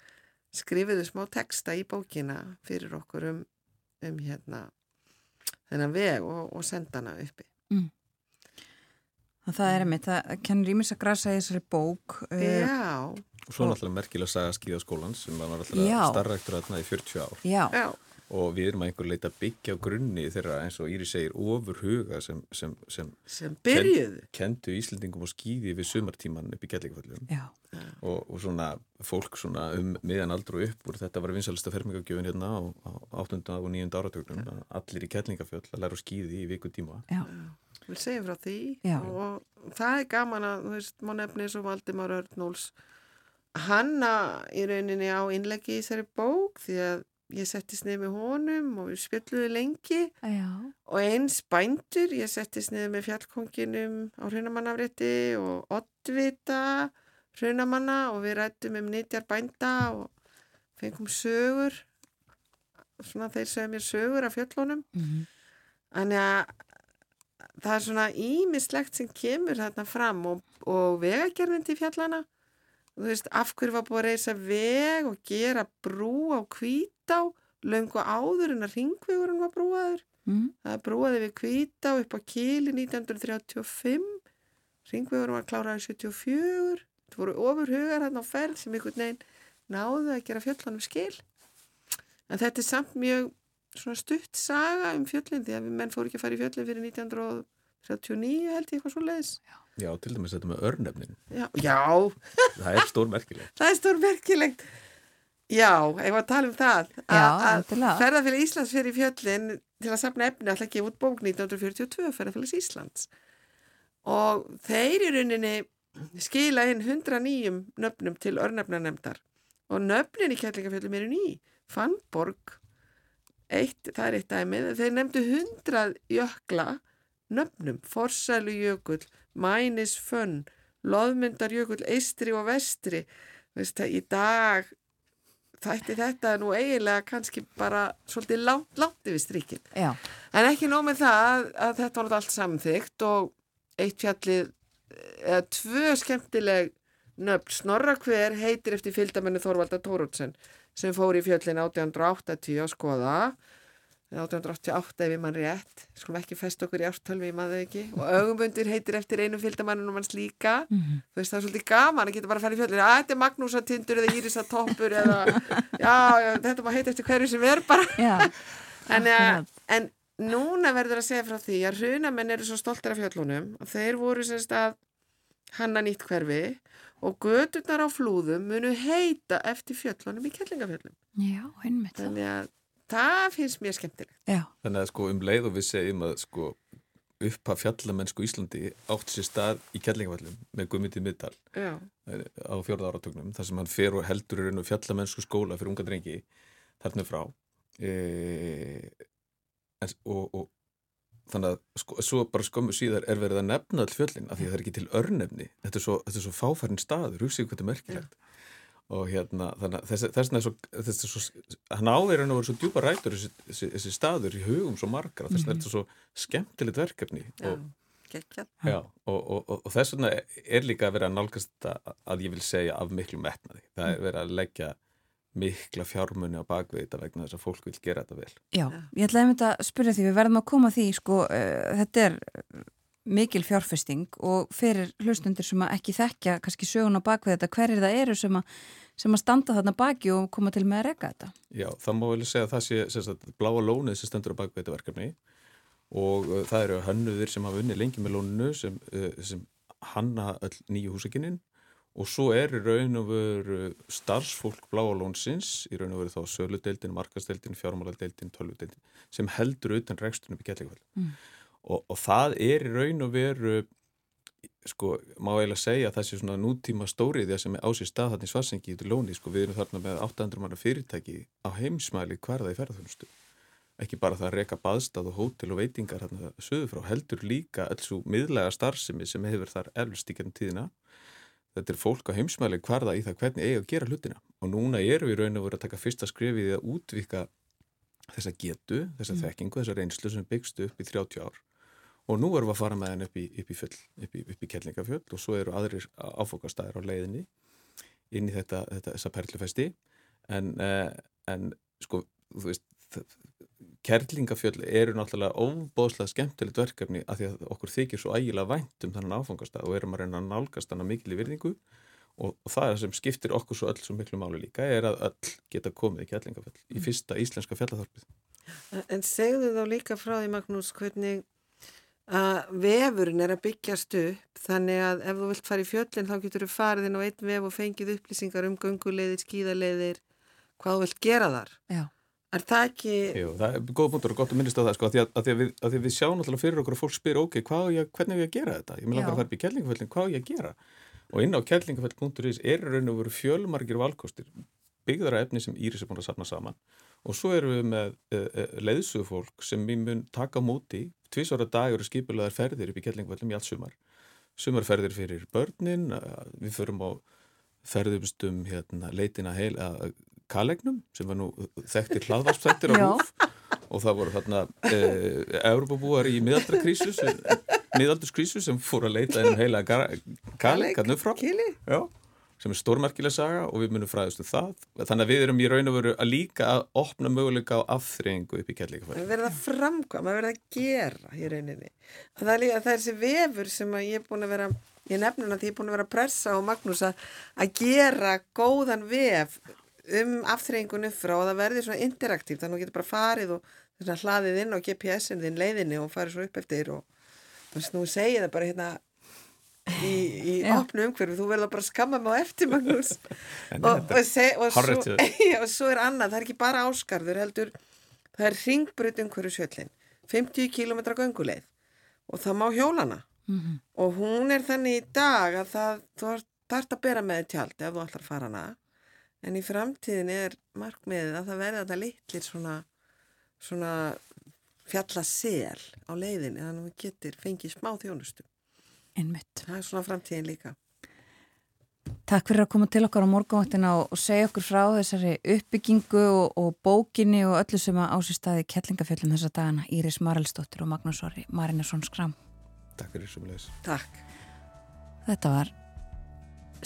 I: skrifuðu smá texta í bókina fyrir okkur um, um hérna þennan veg og, og senda hana uppi.
A: það er einmitt, það kennur ímis að grasa í þessari bók. uh,
I: Já,
H: og svo náttúrulega merkilega saga skíðaskólans sem var náttúrulega starræktur þarna í 40 ár.
A: Já,
I: já,
H: og við erum að einhver leita byggja á grunni þeirra eins og Íri segir ofur huga sem, sem, sem
I: sem byrjuðu.
H: kendu Íslendingum og skýði við sumartíman upp í Gellingföllum
A: já,
H: og, og svona fólk svona um miðan aldru upp úr þetta var vinsalista fermingagjöfin hérna á, á 8. og 9. áratögnum að allir í Kellingafjöll að læra að skýði í viku tíma
A: já,
I: Við segjum frá því
A: Já.
I: og það er gaman að, þú veist, má nefni eins og Valdimar Örnúls hanna í rauninni á innleggi í þessari bók því að ég settist niður með honum og við spilluði lengi.
A: Já,
I: og eins bændur, ég settist niður með fjallkonginum á hrunamannafrétti og oddvita hrunamanna og við rættum um nýtjar bænda og fengum sögur. Svona þeir segja mér sögur af fjöllunum.
A: Mhm.
I: þannig að það er svona ímislegt sem kemur þarna fram og, og vegagerðin til fjallana þú veist, af hverju var búið að reysa veg og gera brú á kvítá löngu áður en að ringvegurinn var brúaður.
A: Mhm.
I: það brúaði við kvítá upp á Kili 1935 ringvegurinn var kláraði 74 það voru ofurhugar hann á ferð sem einhvern veginn náðu að gera fjöllunum skil. En þetta er samt mjög svona stutt saga um fjöllin því að við menn fóru ekki að fara í fjöllin fyrir 1939 held ég eitthvað svo leiðis
H: Já, til dæmis þetta með örnefnin.
I: já, já,
H: Það er stór merkilegt.
I: það er stór merkilegt já, ég var að tala um það. Að ferðarfélag Íslands fyrir fjöllin til að safna efni alltaf gefa út bók 1942 ferðarfélags Íslands. Og þeir í rauninni skila inn 109 nöfnum til örnefnanemdar og nöfnin í kjallingafjöllum eru ný. Fannborg eitt, það er eitt dæmið. Þeir nefndu 100 jökla nöfnum, Forsælu jökull Mænis fönn Loðmyndar jökull, Eistri og Vestri. Veist í dag þætti þetta nú eiginlega kannski bara svolítið langt, langt yfir strikið
A: Já,
I: En ekki nóg með það að, þetta var allt samþygt og eitt fjallið, eða tvö skemmtileg nöfn, Snorra hver heitir eftir fylgdamennu Þorvalda Tórótsen sem fór í fjöllin 1880 að skoða, 1888 ef ég mann rétt, skulum ekki fest okkur í ártölvi, ég maður ekki, og augumbundir heitir eftir einu fylgdamannunum hans líka,
A: Mhm.
I: þú veist það er svolítið gaman að geta bara að fara í fjöllin, að þetta er Magnúsatindur eða Írisatoppur eða, já, þetta má heita eftir hverju sem er bara. Þannig að,
A: Akkurat.
I: en núna verður að segja frá því að hrunamenn eru svo stoltir af fjöllunum og þeir voru semst að hanna nýtt hverfi og göturnar á flúðum munu heita eftir fjöllunum í kellingafjöllum.
A: já, einmitt það.
I: Að það finnst mér skemmtilegt.
A: Já,
H: Þannig að sko um leið og við segjum að sko uppa fjallamennsku Íslandi átt sér stað í Kjellingavallum með Guðmyndi Middal
I: Já,
H: á fjórða áratögnum þar sem hann fer og heldur í raun og fjallamennsku skóla fyrir unga drengi þarna frá. E, en, og, og þannig að sko, svo bara skömmu síðar er verið að nefna all fjöllin af því að það er ekki til örnefni. Þetta er svo, þetta er svo fáfærin staður, hugsið hvað þetta er merkilegt og hérna að þess, þess, þess, þess, hann áverður að vera svo djúpa rætur þessi, þessi, þessi staður í hugum svo margar þess vegna er þetta svo skemmtilegt verkefni
I: já,
H: og, já, og, og, og, og þess vegna er líka að vera að nálgast þetta að ég vil segja af miklu metnaði. Það er verið að leggja mikla fjármunni á bakvið þetta vegna þess að fólk vil gera þetta vel.
A: Já, ég ætlaði einmitt að spyrja því, við verðum að koma að því, sko, uh, þetta er mikil fjárfesting og fyrir hlustundir sem að ekki þekkja kannski sögun á bakvið þetta, hverjir það eru sem að, sem að standa þarna baki og koma til með að reyka þetta?
H: Já, það má vel segja að það sé sagt, bláa lónið sem stendur á bakvið þetta verkefni og uh, það eru hönnuðir sem hafa unni lengi með lóninu sem, uh, sem hanna öll nýju húsakinnin og svo er í raun og veru starfsfólk bláa lónsins, í raun og veru þá söludeildin, markasteildin, fjármáladeildin, tölvudeildin sem heldur utan rekstunum í Kjellingvall
A: Mm.
H: Og, og það er í raun og veru sko, má eiginlega segja sé svona nútíma stóriðja sem er á sér stað þarna í Svarsengi í lóni, sko, við erum þarna með 800 manna fyrirtæki á heimsmæli hverða í ferðarþjónustu ekki bara það að reka baðstað og hótel og veitingar hérna söðu frá, heldur líka alls svo miðlega starfsemi sem hefur þar elvst í gennum tíðina. Þetta er fólk á heimsmæli hverða í það hvernig eigi að gera hlutina. Og núna erum við raun og verið að taka fyrsta skrifið í að útvika þessa getu, þessa
A: Mm.
H: þekkingu, þessa reynslu sem byggstu upp í 30 ár og nú erum við að fara með henn upp í, upp í, full, upp í, upp í Kellingafjöll og svo eru aðrir áfokastæðir á leiðinni inn í þetta, þetta þessa perlufesti. En, uh, en sko, þú veist Kerlingafjöll eru náttúrulega óbóðslega skemmtilegt verkefni að því að okkur þykir svo ægilega vænt um þannan áfangastað og erum að reyna að nálgast hann að mikil í virðingu. Og, og það sem skiptir okkur svo öll svo miklu máli líka er að öll geta komið í Kerlingafjöll í fyrsta íslenska fjallaþorpið.
I: En segðu þá líka frá því Magnús hvernig að vefurinn er að byggjast upp þannig að ef þú vilt fara í fjöllin þá getur þú farið inn á einn vef og fengið upplýsingar um gönguleiðir, skíðaleiðir hvað þú vilt gera þar
A: Já.
I: Er það ekki
H: Jú, það er góð punktur og gott að minnast á það sko, að því að, að, því að, við, að því við sjáum náttúrulega fyrir okkur að fólk spyr ok, hvað á ég, hvernig er ég að gera þetta? Ég vil
A: Já.
H: langar að fara upp í kjellingaföllin, hvað á ég að gera? Og inn á kjellingaföll.is er í raun og veru fjölmargir valkostir byggðara efni sem Íris er búin að safna saman og svo erum við með uh, uh, leiðsugufólk sem við mun taka á móti tvísvara dagur skipulegar ferðir upp í kjellingaföllum í allt sumar. Sumarferðir fyrir börnin við förum á ferðumstum hérna, leitina heil, að Kalegnum sem var nú þekktir hlaðvarpstættir á húf og það voru þarna e, Európabúar í miðaldrakrísu miðaldurskrísu sem fór að leita ennum heila Kaleg hann upp frá. Já, sem er stórmerkileg saga og við munum fræðast um það. Þannig að við erum í raun og veru að líka að opna möguleika á afþreyingu upp í kærleikafæri
I: Það verður að framkvæma, það verður að gera í rauninni. Það er, það er þessi vefur sem ég er búin að vera ég nefnir að ég er búin að vera að pressa á Magnús að, að gera góðan vef um afþreyingun upp frá og það verður svona interaktíft þannig að þú getur bara farið og hlaðið inn á GPS-in þinn leiðinni og farið svo upp eftir og þú veist, nú segið það bara hérna í, í opnu umhverfu, þú verður bara að skamma mig á eftir Magnús. Og, og, seg, og, svo, og svo er annað, það er ekki bara áskarður heldur, það er ringbrut umhverfu sjöllin, 50 km ganguleið og það má hjólana. Mm -hmm. og hún er þannig í dag að það, þú þarfst að bera með tjald ef þú ætlar að fara hana. En í framtíðin er markmiðið að það verða þetta litlir svona svona fjallasel á leiðinni þannig að við getur fengið smá þjónustu.
A: Einmitt.
I: Það er svona framtíðin líka.
A: Takk fyrir að koma til okkar á morgunváttina og segja okkur frá þessari uppbyggingu og, og bókinni og öllu sem að ásist staði kettlingafjöllum þessa dagana Íris Marelsdóttir og Magnús Orri Marinarsson Skram.
H: Takk fyrir sem leis.
I: Takk.
A: Þetta var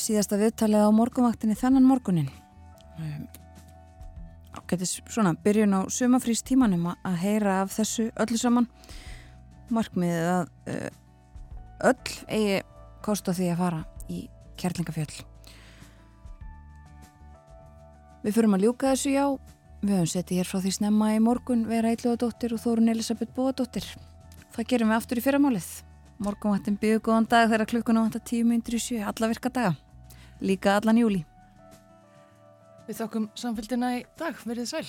A: síðasta viðtalið á morgunváttinni þannan morgunin. Um, ágætis svona byrjun á sumafrístímanum að heyra af þessu öllu saman markmiðið að uh, öll eigi kosta því að fara í kærlingafjöll Við förum að ljúka þessu já. Við höfum settið hér frá því snemma í morgun vera Eilúadóttir og Þórun Elisabeth Bóadóttir. Það gerum við aftur í fyrramálið. Morgunvættin byggðu góðan dag þegar klukkun á 10.07 alla virka daga. Líka allan júli
B: Við þokkum samfélgina í dag, verið sæl.